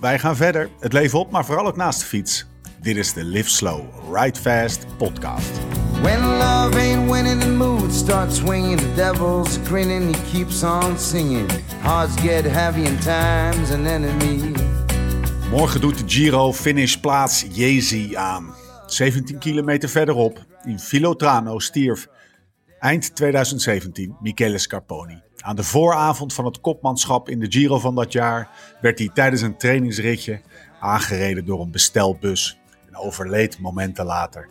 wij gaan verder. Het leven op, maar vooral ook naast de fiets. Dit is de Live Slow, Ride Fast podcast. When love ain't winning, the mood starts swinging. The devil's grinning, he keeps on singing. Hearts get heavy and time's an enemy. Morgen doet de Giro finish plaats Jezi aan. 17 kilometer verderop, in Filotrano, stierf eind 2017 Michele Scarponi. Aan de vooravond van het kopmanschap in de Giro van dat jaar werd hij tijdens een trainingsritje aangereden door een bestelbus en overleed momenten later.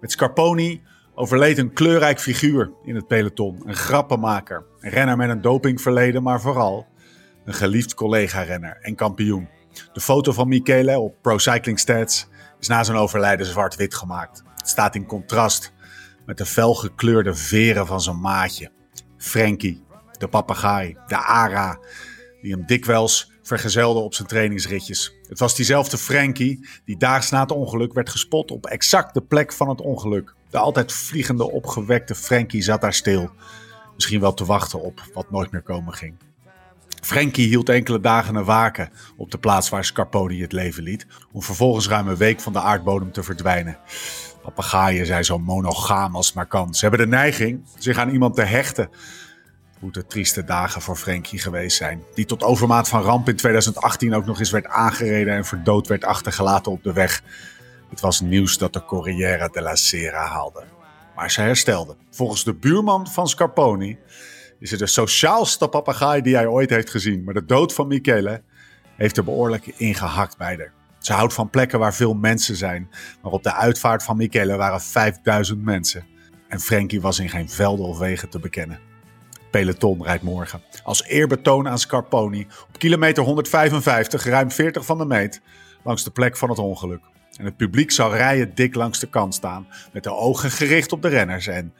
Met Scarponi overleed een kleurrijk figuur in het peloton, een grappenmaker, een renner met een dopingverleden, maar vooral een geliefd collega-renner en kampioen. De foto van Michele op Pro Cycling Stats is na zijn overlijden zwart-wit gemaakt. Het staat in contrast met de felgekleurde veren van zijn maatje, Frankie, de papegaai, de Ara, die hem dikwijls vergezelde op zijn trainingsritjes. Het was diezelfde Frankie die daags na het ongeluk werd gespot op exact de plek van het ongeluk. De altijd vliegende, opgewekte Frankie zat daar stil, misschien wel te wachten op wat nooit meer komen ging. Frankie hield enkele dagen een waken op de plaats waar Scarponi het leven liet, om vervolgens ruim een week van de aardbodem te verdwijnen. Papagaaien zijn zo monogaam als maar kan. Ze hebben de neiging zich aan iemand te hechten. Moeten trieste dagen voor Frankie geweest zijn. Die tot overmaat van ramp in 2018 ook nog eens werd aangereden en verdood werd achtergelaten op de weg. Het was nieuws dat de Corriere della Sera haalde. Maar ze herstelde. Volgens de buurman van Scarponi is het de sociaalste papegaai die hij ooit heeft gezien. Maar de dood van Michele heeft er behoorlijk ingehakt bij haar. Ze houdt van plekken waar veel mensen zijn. Maar op de uitvaart van Michele waren 5000 mensen. En Frankie was in geen velden of wegen te bekennen. Peloton rijdt morgen. Als eerbetoon aan Scarponi op kilometer 155, ruim 40 van de meet, langs de plek van het ongeluk. En het publiek zal rijen dik langs de kant staan, met de ogen gericht op de renners. En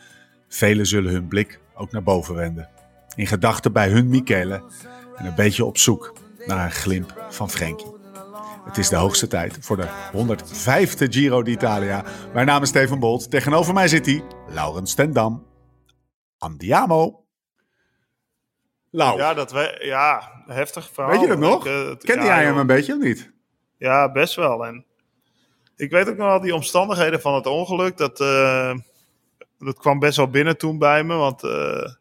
velen zullen hun blik ook naar boven wenden. In gedachten bij hun Michele en een beetje op zoek naar een glimp van Frankie. Het is de hoogste tijd voor de 105e Giro d'Italia. Mijn naam is Steven Bolt. Tegenover mij zit hij, Laurens Stendam. Andiamo. Lau, Ja, dat we, ja, heftig verhaal. weet je dat nog? Ik, eh, het- Kende ja, jij hem joh. een beetje of niet? Ja, best wel. En ik weet ook nog wel die omstandigheden van het ongeluk. Dat, eh, dat kwam best wel binnen toen bij me. Want eh,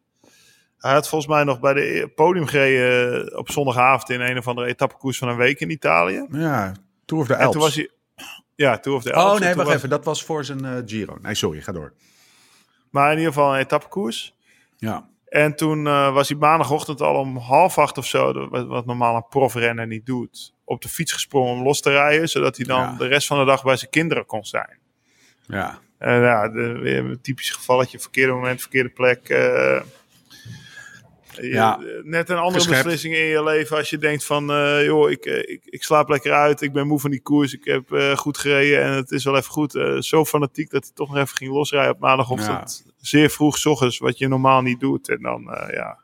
hij had volgens mij nog bij de e- podium gereden eh, op zondagavond in een of andere etappekoers van een week in Italië. Ja, Tour of the Alps. toen was hij... Ja, Tour of the Alps. oh nee, wacht was- even. Dat was voor zijn Giro. Nee, sorry, ga door. Maar in ieder geval een etappekoers. Ja, En toen eh, was hij maandagochtend al om half acht of zo, wat, wat normaal een profrenner niet doet, op de fiets gesprongen om los te rijden, zodat hij dan Ja. de rest van de dag bij zijn kinderen kon zijn. ja. En ja, de, weer een typisch gevalletje, verkeerde moment, verkeerde plek. je- Ja. net een andere Geschept. beslissing in je leven als je denkt van, eh, joh, ik, eh, ik, ik slaap lekker uit, ik ben moe van die koers, ik heb eh, goed gereden en het is wel even goed. Zo fanatiek dat hij toch nog even ging losrijden op maandagochtend. Zeer vroeg 's ochtends, wat je normaal niet doet. En dan, ja,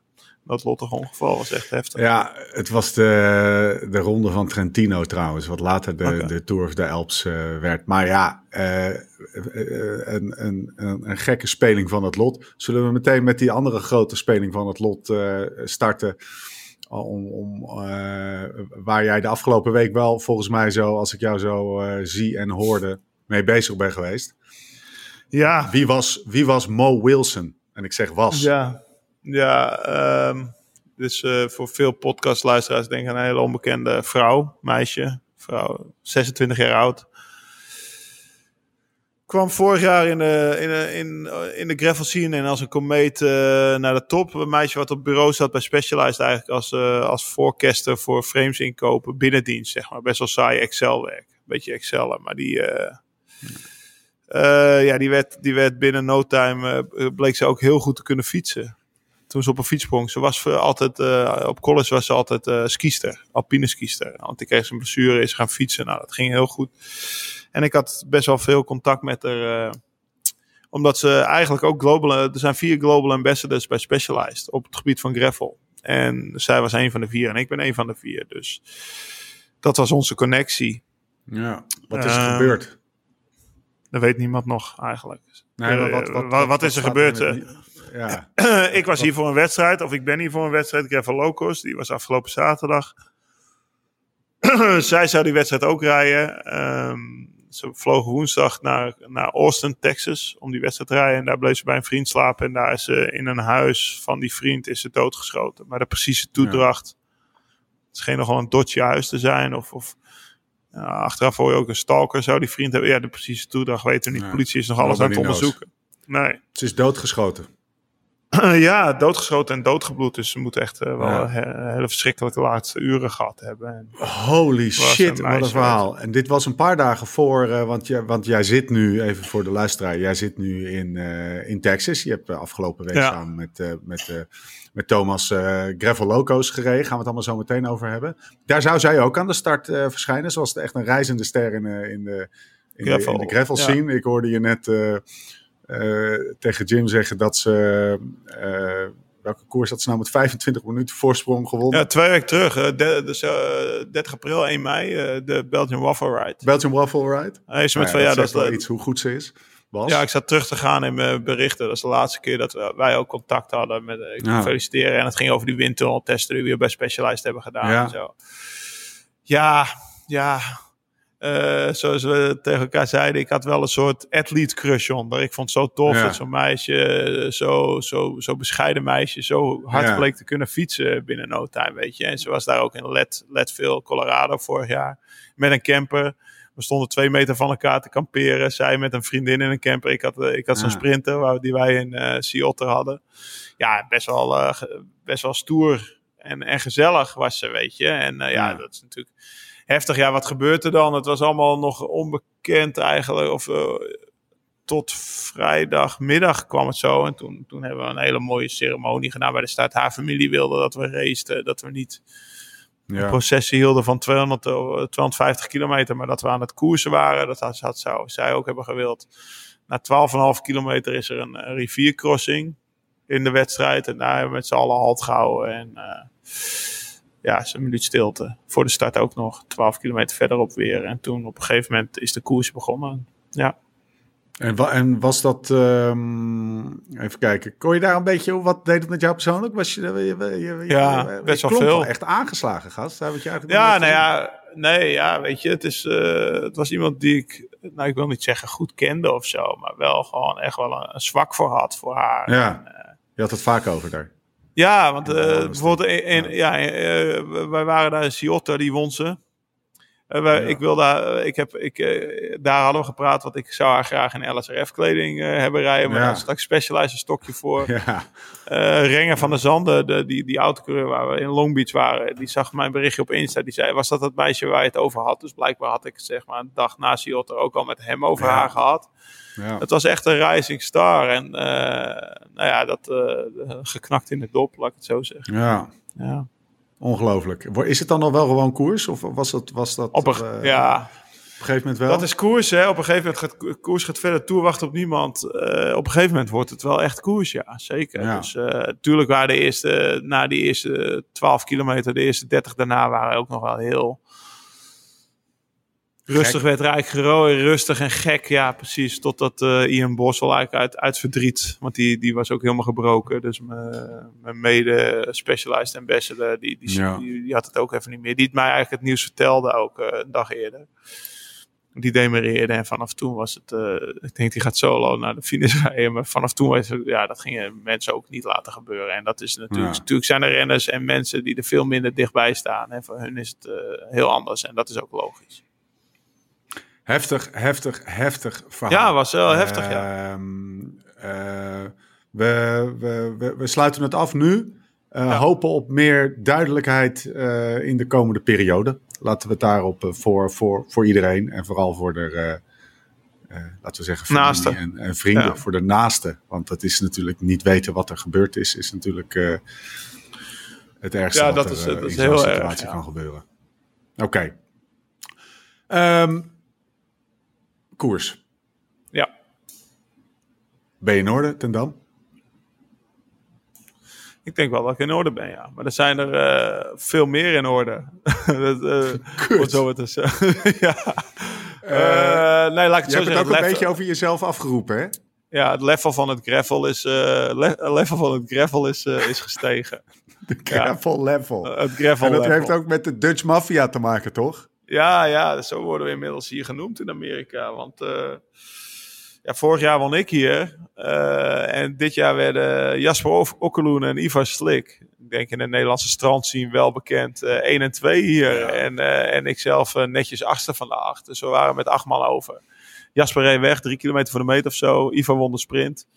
dat lottige ongeval was echt heftig. Ja, het was de, de ronde van Trentino trouwens, wat later de, Oké. de Tour of the Alps eh, werd. Maar ja, eh, eh, een, een, een, een gekke speling van het lot. Zullen we meteen met die andere grote speling van het lot starten? Om, om, waar jij de afgelopen week wel volgens mij zo, als ik jou zo zie en hoorde, mee bezig bent geweest. Ja, Wie was, wie was Mo Wilson? En ik zeg was. ja, ja. ehm, dus eh, voor veel podcastluisteraars denk ik aan een hele onbekende vrouw, meisje, vrouw, 26 jaar oud. Kwam vorig jaar in de, in de, in, in de gravel scene en als een komeet eh, naar de top. Een meisje wat op bureau zat bij Specialized eigenlijk als, eh als forecaster voor frames inkopen, binnendienst zeg maar. Best wel saai Excel werk. Beetje Excel, maar die... ja, die werd, die werd binnen no time, bleek ze ook heel goed te kunnen fietsen. Toen ze op een fiets sprong. Ze was altijd, op college was ze altijd uh, skiester, alpine skiester. Want ik kreeg een blessure, is gaan fietsen. Nou, dat ging heel goed. En ik had best wel veel contact met haar omdat ze eigenlijk ook global, er zijn vier global ambassadors bij Specialized op het gebied van gravel. En zij was een van de vier en ik ben een van de vier. Dus dat was onze connectie. Ja, wat is er uh, gebeurd? Dat weet niemand nog eigenlijk. Nee, wat, wat, wat is er gebeurd? Ja. ik was hier voor een wedstrijd, of ik ben hier voor een wedstrijd. Gravel Locos, die was afgelopen zaterdag. Zij zou die wedstrijd ook rijden. Um, ze vlogen woensdag naar, naar Austin, Texas, om die wedstrijd te rijden. En daar bleef ze bij een vriend slapen. En daar is ze in een huis van die vriend is ze doodgeschoten. Maar de precieze toedracht, het scheen nogal een dotje huis te zijn. Of, of achteraf hoor je ook een stalker, zou die vriend hebben. Ja, de precieze toedracht weten we niet. De politie is nog alles aan het onderzoeken. Nee. Ze is doodgeschoten. ja, doodgeschoten en doodgebloed. Dus ze moeten echt uh, wel ja. hele verschrikkelijke laatste uren gehad hebben. En Holy shit, wat een verhaal. En dit was een paar dagen voor, uh, want, je, want jij zit nu, even voor de luisteraar, jij zit nu in, uh, in Texas. Je hebt afgelopen week ja. samen met, met, met Thomas Gravel Loco's gereden. Gaan we het allemaal zo meteen over hebben. Daar zou zij ook aan de start verschijnen. Zoals echt een reizende ster in, in, de, in, gravel. De, in de gravel scene. Ja. Ik hoorde je net tegen Jim zeggen dat ze. Uh, welke koers had ze nou met 25 minuten voorsprong gewonnen? Ja, twee weken terug. Uh, de, dus, 30 april, 1 mei, de Belgian Waffle Ride. Belgian Waffle Ride? Hij is met nou ja, van, ja, dat, is wel iets hoe goed ze is. Bas? Ja, ik zat terug te gaan in mijn berichten. Dat is de laatste keer dat wij ook contact hadden. Met, ik ja. feliciteren. En het ging over die windtunneltesten die we bij Specialized hebben gedaan. Ja, en zo. ja, ja uh, zoals we tegen elkaar zeiden, ik had wel een soort athlete crush onder. Ik vond het zo tof dat zo'n meisje, zo, zo, zo bescheiden meisje, zo hard ja. bleek te kunnen fietsen binnen no time, weet je. En ze was daar ook in Let, Leadville, Colorado vorig jaar, met een camper. We stonden twee meter van elkaar te kamperen. Zij met een vriendin in een camper. Ik had, ik had zo'n sprinter die wij in uh, Seattle hadden. Ja, best wel, uh, best wel stoer en, en gezellig was ze, weet je. En uh, ja, dat is natuurlijk heftig. Ja, wat gebeurt er dan? Het was allemaal nog onbekend eigenlijk. Of uh, tot vrijdagmiddag kwam het zo. En toen, toen hebben we een hele mooie ceremonie gedaan bij de start. Haar familie wilde dat we raceten, dat we niet ja. een processie hielden van 200, 250 kilometer, maar dat we aan het koersen waren. Dat had, had zou, zij ook hebben gewild. Na 12,5 kilometer is er een, een, riviercrossing in de wedstrijd. En daar hebben we met z'n allen halt gehouden. En uh, ja, is een minuut stilte. Voor de start ook nog 12 kilometer verderop weer. En toen op een gegeven moment is de koers begonnen. Ja. En, en was dat, um, even kijken, kon je daar een beetje, wat deed het met jou persoonlijk? Was je, je, je ja, je, best wel veel. echt aangeslagen gast. Daar je eigenlijk ja, nou ja, nee, ja, weet je, het, is, uh, het was iemand die ik, nou ik wil niet zeggen goed kende of zo, maar wel gewoon echt wel een, een zwak voor had, voor haar. Ja, en, uh, je had het vaak over daar. Ja, want uh, bijvoorbeeld, in, ja, uh, wij waren daar in Ciotta, die won ze. Uh, ja. Ik wil daar, ik heb, ik, daar hadden we gepraat, want ik zou haar graag in LSRF-kleding hebben rijden. Maar ja. daar stak Specialized een stokje voor. Ja. Renger van der Zanden, de, die, die autocoureur waar we in Long Beach waren, die zag mijn berichtje op Insta. Die zei, was dat het meisje waar je het over had? Dus blijkbaar had ik zeg maar een dag na Ciotta ook al met hem over haar gehad. Ja. Het was echt een rising star. En nou ja, dat geknakt in de dop, laat ik het zo zeggen. Ja. Ongelooflijk. Is het dan nog wel gewoon koers? Of was dat... Was dat op een, uh, ja. Op een gegeven moment wel? Dat is koers, hè. Op een gegeven moment gaat koers gaat verder. Tour wacht op niemand. op een gegeven moment wordt het wel echt koers, ja. Zeker. Ja. Dus natuurlijk waren de eerste... Na die eerste 12 kilometer, de eerste 30 daarna waren ook nog wel heel Rustig werd Rijk gerooid, rustig en gek. Ja, precies. Totdat uh, Ian Bossel eigenlijk uit, uit verdriet. Want die, die was ook helemaal gebroken. Dus mijn mede-specialized ambassador, die, die, ja. die, die, had het ook even niet meer. Die het mij eigenlijk het nieuws vertelde ook uh, een dag eerder. Die demereerde en vanaf toen was het... Uh, ik denk, die gaat solo naar de finish rijden. Maar vanaf toen was het... Ja, dat gingen mensen ook niet laten gebeuren. En dat is natuurlijk... Ja. Natuurlijk zijn er renners en mensen die er veel minder dichtbij staan. En voor hun is het heel anders. En dat is ook logisch. Heftig, heftig, heftig verhaal. Ja, was wel heftig, ja. Uh, uh, we, we, we, we, sluiten het af nu. Uh, ja. Hopen op meer duidelijkheid uh, in de komende periode. Laten we het daarop voor, voor, voor iedereen en vooral voor de, laten we zeggen, familie en, en, vrienden. Voor de naaste. Want dat is natuurlijk niet weten wat er gebeurd is, is natuurlijk het ergste ja, dat dat er is, dat in zo'n situatie erg, kan gebeuren. Oké. Ehm, koers. Ja. Ben je in orde, ten Dam? Ik denk wel dat ik in orde ben, ja. Maar er zijn er uh, veel meer in orde. dat, uh, zo het is. ja. Uh, nee, laat ik het je zo hebt zeggen. het ook een beetje over jezelf afgeroepen, hè? Ja, het level van het gravel is, le level van het gravel is, is gestegen. De gravel ja. level. het gravel en dat level. heeft ook met de Dutch Mafia te maken, toch? Ja, ja, zo worden we inmiddels hier genoemd in Amerika. Want ja, vorig jaar won ik hier. Uh, en dit jaar werden Jasper Okkeloen en Ivar Slik. Ik denk in de Nederlandse strandscene wel bekend. Uh, 1 en 2 hier. Ja. En, en ik zelf netjes achtste van de acht. Dus we waren met acht man over. Jasper reed weg, drie kilometer voor de meter of zo. Ivar won de sprint.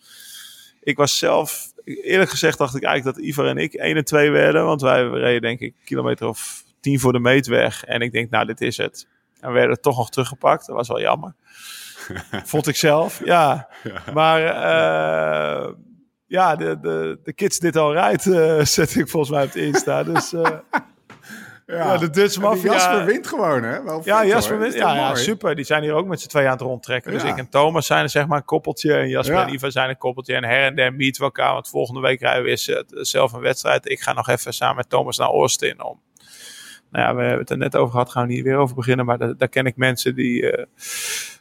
Ik was zelf, eerlijk gezegd dacht ik eigenlijk dat Ivar en ik 1 en 2 werden. Want wij reden denk ik kilometer of 10 voor de meet weg. En ik denk, nou dit is het. En we werden toch nog teruggepakt. Dat was wel jammer. Vond ik zelf, ja. Maar uh, ja, de, de, de kids dit al rijdt, uh, zet ik volgens mij op het Insta. Dus uh, ja. ja. de Dutch Mafia. Jasper wint gewoon, hè? Wel ja, Jasper wint. Ja, super. Die zijn hier ook met z'n tweeën aan het rondtrekken. Dus Ja. ik en Thomas zijn er zeg maar een koppeltje. En Jasper Ja. en Iva zijn een koppeltje. En her en der meeten we elkaar. Want volgende week rijden we eens, eh, zelf een wedstrijd. Ik ga nog even samen met Thomas naar Austin om nou ja, we hebben het er net over gehad, gaan we niet weer over beginnen. Maar daar, daar ken ik mensen die. eh,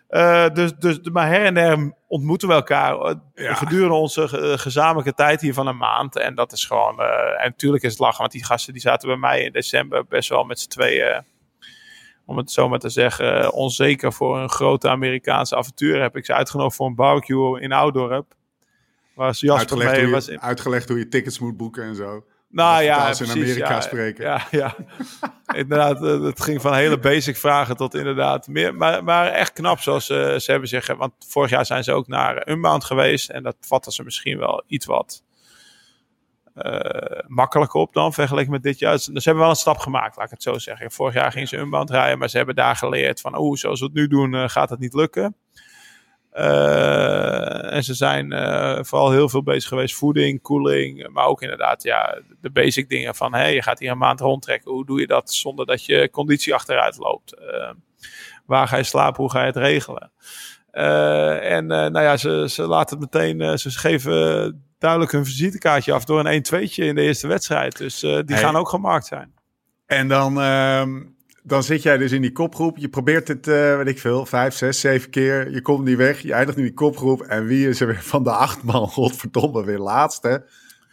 eh, dus, dus, maar her en der ontmoeten we elkaar eh, Ja. gedurende onze ge- gezamenlijke tijd hier van een maand. En dat is gewoon. en natuurlijk is het lachen, want die gasten die zaten bij mij in december best wel met z'n tweeën. Om het zo maar te zeggen, onzeker voor een grote Amerikaanse avontuur. Heb ik ze uitgenodigd voor een barbecue in Oudorp. Waar ze Jasper Uitgelegd, mee hoe was. uitgelegd hoe je tickets moet boeken en zo. Nou ja, Als in Amerika ja, spreken. Ja, ja. inderdaad, eh, het ging van hele basic vragen tot inderdaad meer. Maar, maar echt knap, zoals eh, ze hebben zeggen. Want vorig jaar zijn ze ook naar Unbound geweest. En dat vatten ze misschien wel iets wat eh, makkelijker op dan vergeleken met dit jaar. Dus ze hebben wel een stap gemaakt, laat ik het zo zeggen. Vorig jaar gingen ze Unbound rijden, maar ze hebben daar geleerd van... oeh, zoals we het nu doen, gaat het niet lukken. Eh, en ze zijn eh, vooral heel veel bezig geweest. Voeding, koeling. Maar ook inderdaad ja, de basic dingen van... Hey, je gaat hier een maand rondtrekken. Hoe doe je dat zonder dat je conditie achteruit loopt? Eh, waar ga je slapen? Hoe ga je het regelen? En nou ja, ze, ze laten het meteen... ze geven duidelijk hun visitekaartje af... door een 1-2'tje in de eerste wedstrijd. Dus die Hey. gaan ook gemaakt zijn. En dan, ehm, dan zit jij dus in die kopgroep. Je probeert het, eh weet ik veel, vijf, zes, zeven keer. Je komt niet weg. Je eindigt in die kopgroep. En wie is er weer van de acht man? Godverdomme, weer laatste.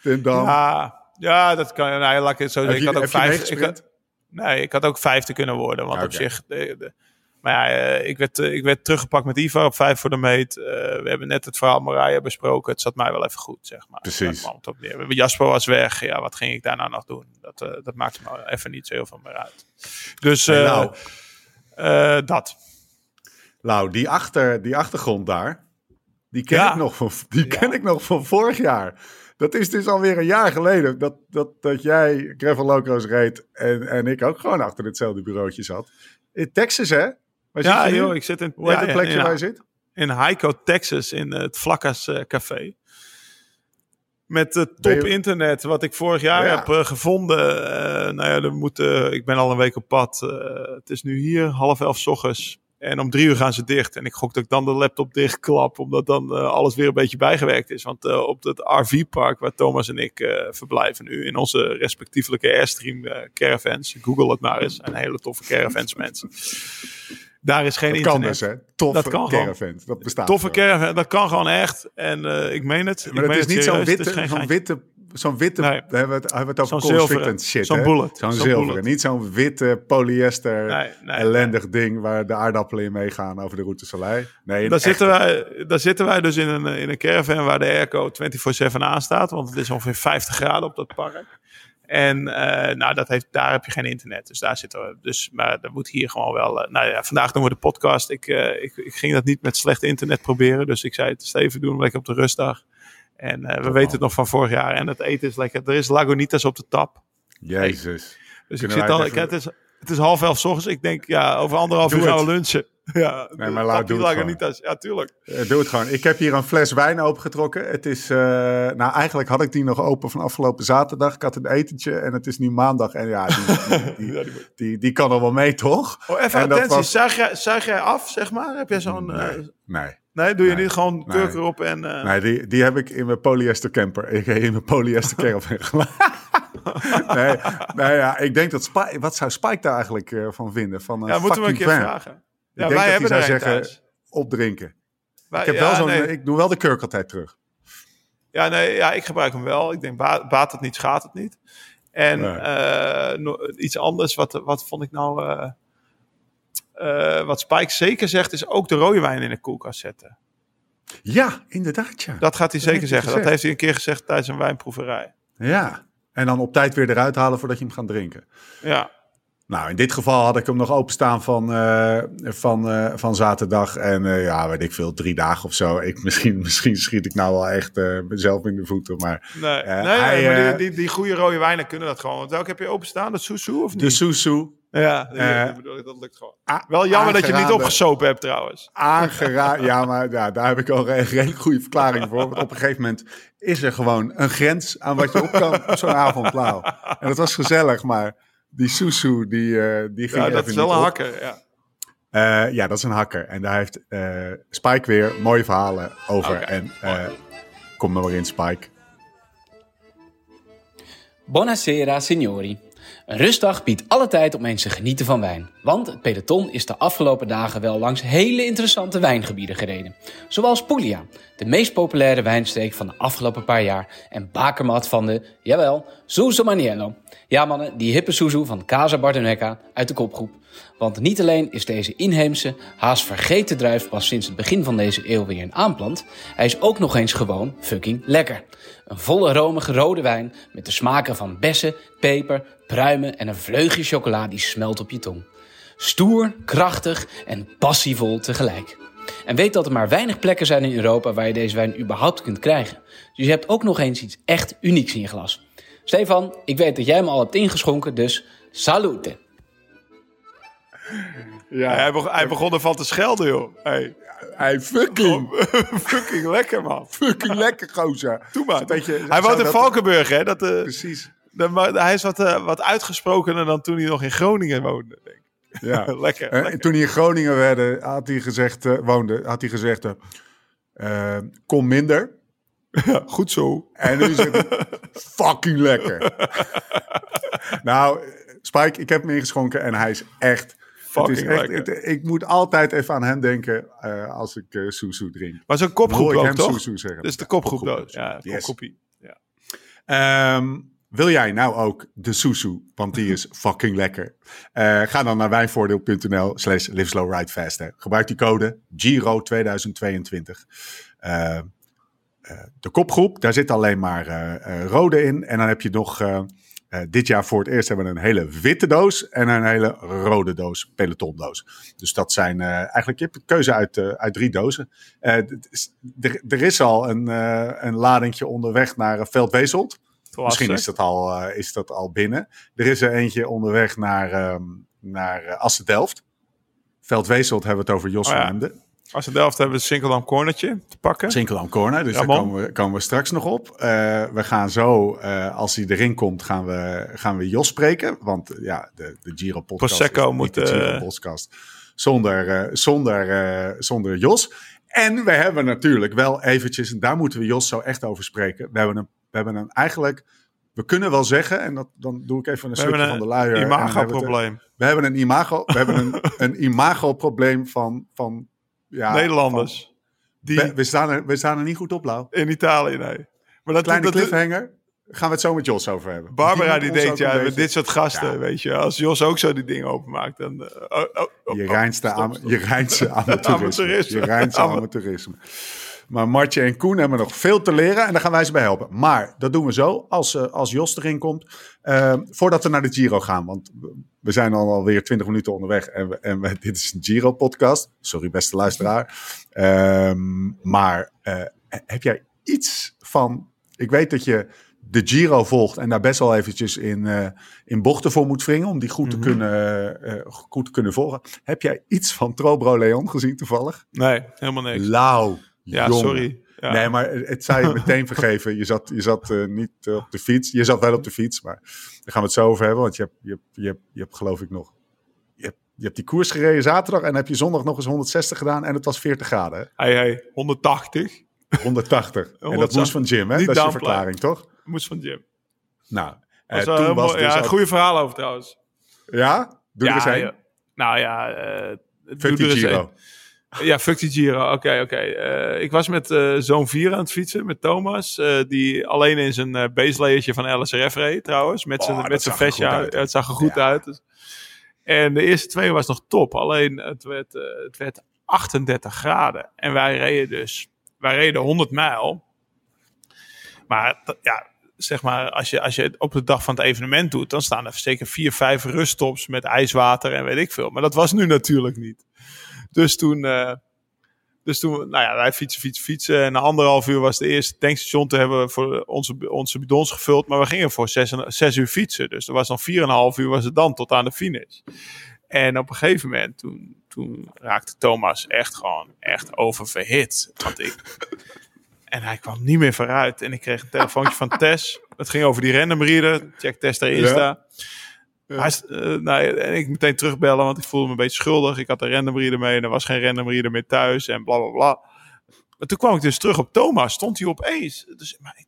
Dan, Ja, ja, dat kan... Nou, laat ik het zo zeggen. Ik had ook vijf... Ik had, meegesprint? Nee, ik had ook vijfde kunnen worden. Want op zich. De, de- maar ja, eh, ik werd, eh, ik werd teruggepakt met Ivar op vijf voor de meet. Eh, we hebben net het verhaal Marije besproken. Het zat mij wel even goed, zeg maar. Precies. Op neer. Jasper was weg. Ja, wat ging ik daar nou nog doen? Dat, dat maakte me even niet zo heel veel meer uit. Dus eh, dat. Lau, die, achter, die achtergrond daar, die ken, Ja. ik, nog van, die Ja. ken ik nog van vorig jaar. Dat is dus alweer een jaar geleden dat, dat, dat jij Gravel Locos reed en, en ik ook gewoon achter hetzelfde bureautje zat. In Texas, hè? Waar Ja, zit je nu? joh, ik zit in, Hoe heet het plekje in, waar je zit? in Hico, Texas, in het Vlakkas eh, Café. Met het top internet, wat ik vorig jaar Ja. heb eh, gevonden. Eh, nou ja, er moet, ik ben al een week op pad. Het is nu hier, half elf ochtends. En om drie uur gaan ze dicht. En ik gok dat ik dan de laptop dichtklap, omdat dan alles weer een beetje bijgewerkt is. Want op het RV-park waar Thomas en ik verblijven nu, in onze respectievelijke Airstream caravans. Google het maar eens, zijn hele toffe caravans mensen. Daar is geen Dat kan dus, hè? Toffe Dat kan gewoon. caravan. Dat bestaat Toffe caravan, dat kan gewoon echt. En eh, ik meen het. Maar ik het is niet zo'n witte, zo'n geintje. witte, zo'n witte, Nee. daar hebben we het, hebben we het over zilveren. shit, Zo'n bullet. Zo'n Zo'n zilveren, bullet. niet zo'n witte polyester Nee, nee, ellendig ding waar de aardappelen in meegaan over de route Soleil. Nee, Daar zitten, wij, daar zitten wij dus in een, eh, in een caravan waar de airco 24-7 aanstaat. Want het is ongeveer 50 graden op dat park. En eh, nou, dat heeft, daar heb je geen internet. Dus daar zitten we. Dus, maar dat moet hier gewoon wel. eh, nou ja, vandaag doen we de podcast. Ik, eh, ik, ik ging dat niet met slecht internet proberen. Dus ik zei het Steven, doen we lekker op de rustdag. En we weten het nog van vorig jaar. En het eten is lekker. Er is Lagunitas op de tap. Jezus. Dus Kunnen ik zit al. het Ik, het, is, het is half elf 's ochtends. Ik denk, ja, over anderhalf Doe uur gaan we lunchen. Ja, Nee, maar laat- doe het Ja, tuurlijk. Eh, doe het gewoon. Ik heb hier een fles wijn opengetrokken. Het is, eh, nou eigenlijk had ik die nog open van afgelopen zaterdag. Ik had een etentje en het is nu maandag. En ja, die, die, die, kan er wel mee, toch? Oh, even En attentie. was- Zuig, jij, zuig jij af, zeg maar? Heb jij zo'n... eh, Nee, nee. nee, doe je Nee. niet gewoon Nee. kurk erop en... Nee, die, die heb ik in mijn polyester camper. Ik in mijn polyester caravan gelaten. nee, nee, ja, ik denk dat Spike, wat zou Spike daar eigenlijk van vinden? Van een ja, moeten we een keer vragen. Ja, denk wij dat hebben hij zou zeggen- thuis. opdrinken. Wij- Ik heb wel zo'n, nee. ik doe wel de kurk altijd terug. Ja, nee, ja, ik gebruik hem wel. Ik denk, ba- baat het niet, schaadt het niet. En Nee. eh, no- iets anders, wat, wat vond ik nou... eh, eh, wat Spike zeker zegt, is ook de rode wijn in de koelkast zetten. Ja, inderdaad, ja. Dat gaat hij zeker hij zeggen. Dat heeft hij een keer gezegd tijdens een wijnproeverij. Ja, en dan op tijd weer eruit halen voordat je hem gaat drinken. Ja, Nou, in dit geval had ik hem nog openstaan van, eh, van, eh, van zaterdag. En eh, ja, weet ik veel, drie dagen of zo. Ik, misschien, misschien schiet ik nou wel echt mezelf in de voeten. Maar nee, nee, hij, nee, maar die, die, die goede rode wijnen kunnen dat gewoon. Want welke heb je openstaan? Dat Sousou of niet? de Susu, ja, bedoel dat lukt gewoon. Wel jammer dat je niet opgesopen hebt trouwens. aangeraden. Ja, maar ja, daar heb ik al een redelijk goede verklaring voor. Want op een gegeven moment is er gewoon een grens aan wat je op kan op zo'n avond. En dat was gezellig, maar die Susu, die, eh, die ging Ja, dat even is wel een op. hakker. Ja. Eh, ja, dat is een hakker. En daar heeft eh, Spike weer mooie verhalen over. En eh, kom er maar in, Spike. Buonasera, signori. Een rustdag biedt alle tijd om mensen te genieten van wijn. Want het peloton is de afgelopen dagen wel langs hele interessante wijngebieden gereden. Zoals Puglia, de meest populaire wijnstreek van de afgelopen paar jaar. En bakermat van de, jawel, Suso Maniello. Ja mannen, die hippe Suzu van Casa Bardonecca uit de kopgroep. Want niet alleen is deze inheemse, haast vergeten druif pas sinds het begin van deze eeuw weer een aanplant. Hij is ook nog eens gewoon fucking lekker. Een volle romige rode wijn met de smaken van bessen, peper, pruimen en een vleugje chocola die smelt op je tong. Stoer, krachtig en passievol tegelijk. En weet dat er maar weinig plekken zijn in Europa waar je deze wijn überhaupt kunt krijgen. Dus je hebt ook nog eens iets echt unieks in je glas. Stefan, ik weet dat jij hem al hebt ingeschonken, dus salute. Ja, Hij, begon, hij begon ervan te schelden, joh. Hey. hij fucking, Fucking lekker, man. fucking lekker, gozer. Doe maar. Beetje- hij woont in Valkenburg, hè? Dat, eh, Precies. de- hij is wat, eh, wat uitgesprokener dan toen hij nog in Groningen woonde. Denk ik. Ja. lekker, Eh, lekker. toen hij in Groningen werd, had hij gezegd, woonde, had hij gezegd, kom minder. Ja, goed zo. En nu is het fucking lekker. nou, Spike, ik heb hem ingeschonken en hij is echt... Het is Fucking echt lekker. het- ik moet altijd even aan hem denken eh, als ik uh, Susu drink. Maar zo'n Hoor kopgroep ik ook, hem toch? Zeggen. Dus de kopgroep. Ja, yes. kopgroepie. Ja. Ehm, wil jij nou ook de Susu? Want die is fucking lekker. Eh, ga dan naar wijnvoordeel.nl slash live slow ride fast. hè. Gebruik die code Giro 2022. Eh, eh, de kopgroep, daar zit alleen maar eh, eh, rode in. En dan heb je nog eh, dit jaar voor het eerst hebben we een hele witte doos en een hele rode doos, pelotondoos. Dus dat zijn eh, eigenlijk, je hebt een keuze uit, eh, uit drie dozen. Er, is al een, een ladingje onderweg naar Veldweselt. Misschien is dat, al, is dat al binnen. Er is er eentje onderweg naar, ehm naar Assen-Delft. Veldweselt hebben we het over Jos Oh ja. Als de Delft hebben we een Sinkeldam cornertje te pakken. Sinkeldam Corner, dus Ja, daar komen we, komen we straks nog op. Eh, we gaan zo, eh, als hij erin komt, gaan we, gaan we Jos spreken. Want eh, ja, de, de Giro podcast Prosecco is moet, de eh, Giro podcast zonder, zonder, zonder Jos. En we hebben natuurlijk wel eventjes, en daar moeten we Jos zo echt over spreken. We hebben een, we hebben een eigenlijk, we kunnen wel zeggen, en dat, dan doe ik even een We stukje van de luier. het- imago-probleem. We hebben een imago, we hebben een, een imago-probleem van, van ja, Nederlanders. Die we, we, staan er, we staan er niet goed op, Lau. in Italië, nee. Maar dat, Kleine dat, cliffhanger. Gaan we het zo met Jos over hebben. Barbara die ons denkt, ja, met dit soort gasten, Ja. weet je. Als Jos ook zo die dingen openmaakt, dan... eh, oh, oh, oh, Je oh, reinste amateurisme. Je Ama- amateurisme. Maar Martje en Koen hebben nog veel te leren en daar gaan wij ze bij helpen. Maar dat doen we zo, als, eh, als Jos erin komt. eh, voordat we naar de Giro gaan, want we zijn al alweer 20 minuten onderweg. En, we, en we- dit is een Giro-podcast. Sorry, beste luisteraar. Ehm, maar eh, heb jij iets van... Ik weet dat je de Giro volgt en daar best wel eventjes in, uh, in bochten voor moet wringen om die goed te, mhm. kunnen, uh, goed te kunnen volgen. Heb jij iets van Trobro Leon gezien toevallig? Nee, helemaal niks. Lauw. Ja, sorry. Ja. Nee, maar het zou je meteen vergeven. Je zat, je zat uh, niet op de fiets. Je zat wel op de fiets, maar daar gaan we het zo over hebben. Want je hebt, je hebt, je hebt, je hebt geloof ik nog... Je hebt, je hebt die koers gereden zaterdag en heb je zondag nog eens 160 gedaan en het was 40 graden. Hey, hey, 180. 180. en dat moest van Jim, hè? dat is je verklaring, toch? Moest van Jim. Nou, uh, toen was dus ja, een goede verhaal over trouwens. Ja? Doe ja, er eens ja. Nou ja, uh, Fuck die Giro. Ja, fuck die Giro. Oké, oké. Uh, ik was met uh, zoon 4 aan het fietsen, met Thomas. Uh, die alleen in zijn baselayertje van LSRF reed trouwens. Met zijn, oh, met zijn vestje. Uit. Het zag er goed ja. uit. Dus. En de eerste twee was nog top. Alleen het werd, het werd 38 graden. En wij reden dus, wij reden 100 mijl. Maar ja, zeg maar, als je, als je op de dag van het evenement doet, dan staan er zeker vier, vijf ruststops met ijswater en weet ik veel. Maar dat was nu natuurlijk niet. Dus toen, uh, dus toen, nou ja, wij fietsen, fietsen, fietsen. En na anderhalf uur was de eerste tankstation te hebben voor onze, onze bidons gevuld. Maar we gingen voor zes, zes uur fietsen. Dus er was nog vier en een half uur was het dan tot aan de finish. En op een gegeven moment, toen, toen raakte Thomas echt gewoon echt oververhit. Want ik, en hij kwam niet meer vooruit. En ik kreeg een telefoontje van Tess. Het ging over die random reader. Check Tess daar Insta. Ja. Hij, uh, nou, en ik meteen terugbellen, want ik voelde me een beetje schuldig. Ik had een random reader mee en er was geen random reader meer thuis en bla bla bla. Maar toen kwam ik dus terug op Thomas. Stond hij opeens. Dus, maar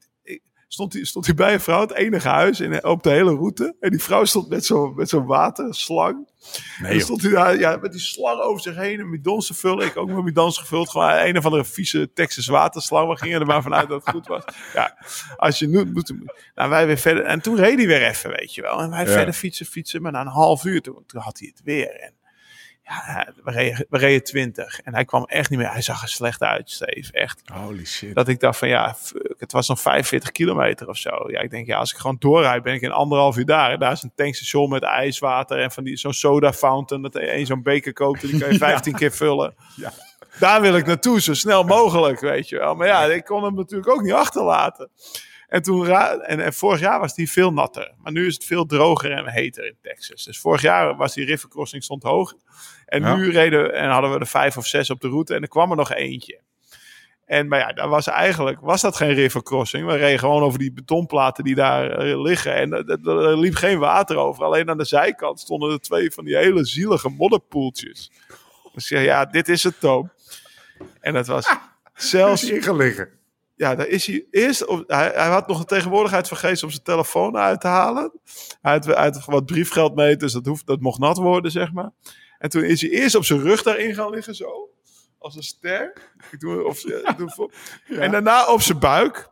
stond hij, stond hij bij een vrouw, het enige huis in, op de hele route. En die vrouw stond met zo'n met zo'n waterslang. Nee, en stond hij daar ja, met die slang over zich heen, een bidons te vullen. Ik ook mijn bidons gevuld. Gewoon een of andere vieze Texas waterslang. We gingen er maar vanuit dat het goed was. Ja, als je nu moet... Nou, wij weer verder. En toen reed hij weer even, weet je wel. En wij verder fietsen, fietsen. Maar na een half uur, toen, toen had hij het weer. En ja, we reden, we reden 20. En hij kwam echt niet meer. Hij zag er slecht uit, Steve. Echt. Holy shit. Dat ik dacht van ja, het was nog 45 kilometer of zo. Ja, ik denk ja, als ik gewoon doorrijd, ben ik in anderhalf uur daar. En daar is een tankstation met ijswater en van die zo'n soda fountain. Dat een zo'n beker koopt en die kan je 15 keer vullen. Ja. Daar wil ik naartoe, zo snel mogelijk, weet je wel. Maar ja, ik kon hem natuurlijk ook niet achterlaten. En, toen en, en vorig jaar was die veel natter. Maar nu is het veel droger en heter in Texas. Dus vorig jaar was die rivercrossing stond hoog. En nu reden en hadden we er vijf of zes op de route en er kwam er nog eentje. En maar ja, daar was eigenlijk was dat geen rivercrossing. We reden gewoon over die betonplaten die daar eh, liggen. En er liep geen water over. Alleen aan de zijkant stonden er twee van die hele zielige modderpoeltjes. Dus ja, ja dit is het, Toom. En dat was zelfs... ingelegen. Ja, daar is hij eerst. Op, hij, hij, had nog een tegenwoordigheid vergeten om zijn telefoon uit te halen. Hij had, uit wat briefgeld mee, dus dat, hoeft, dat mocht nat worden, zeg maar. En toen is hij eerst op zijn rug daarin gaan liggen, zo. Als een ster. Ik doe, of, doe, ja. En daarna op zijn buik.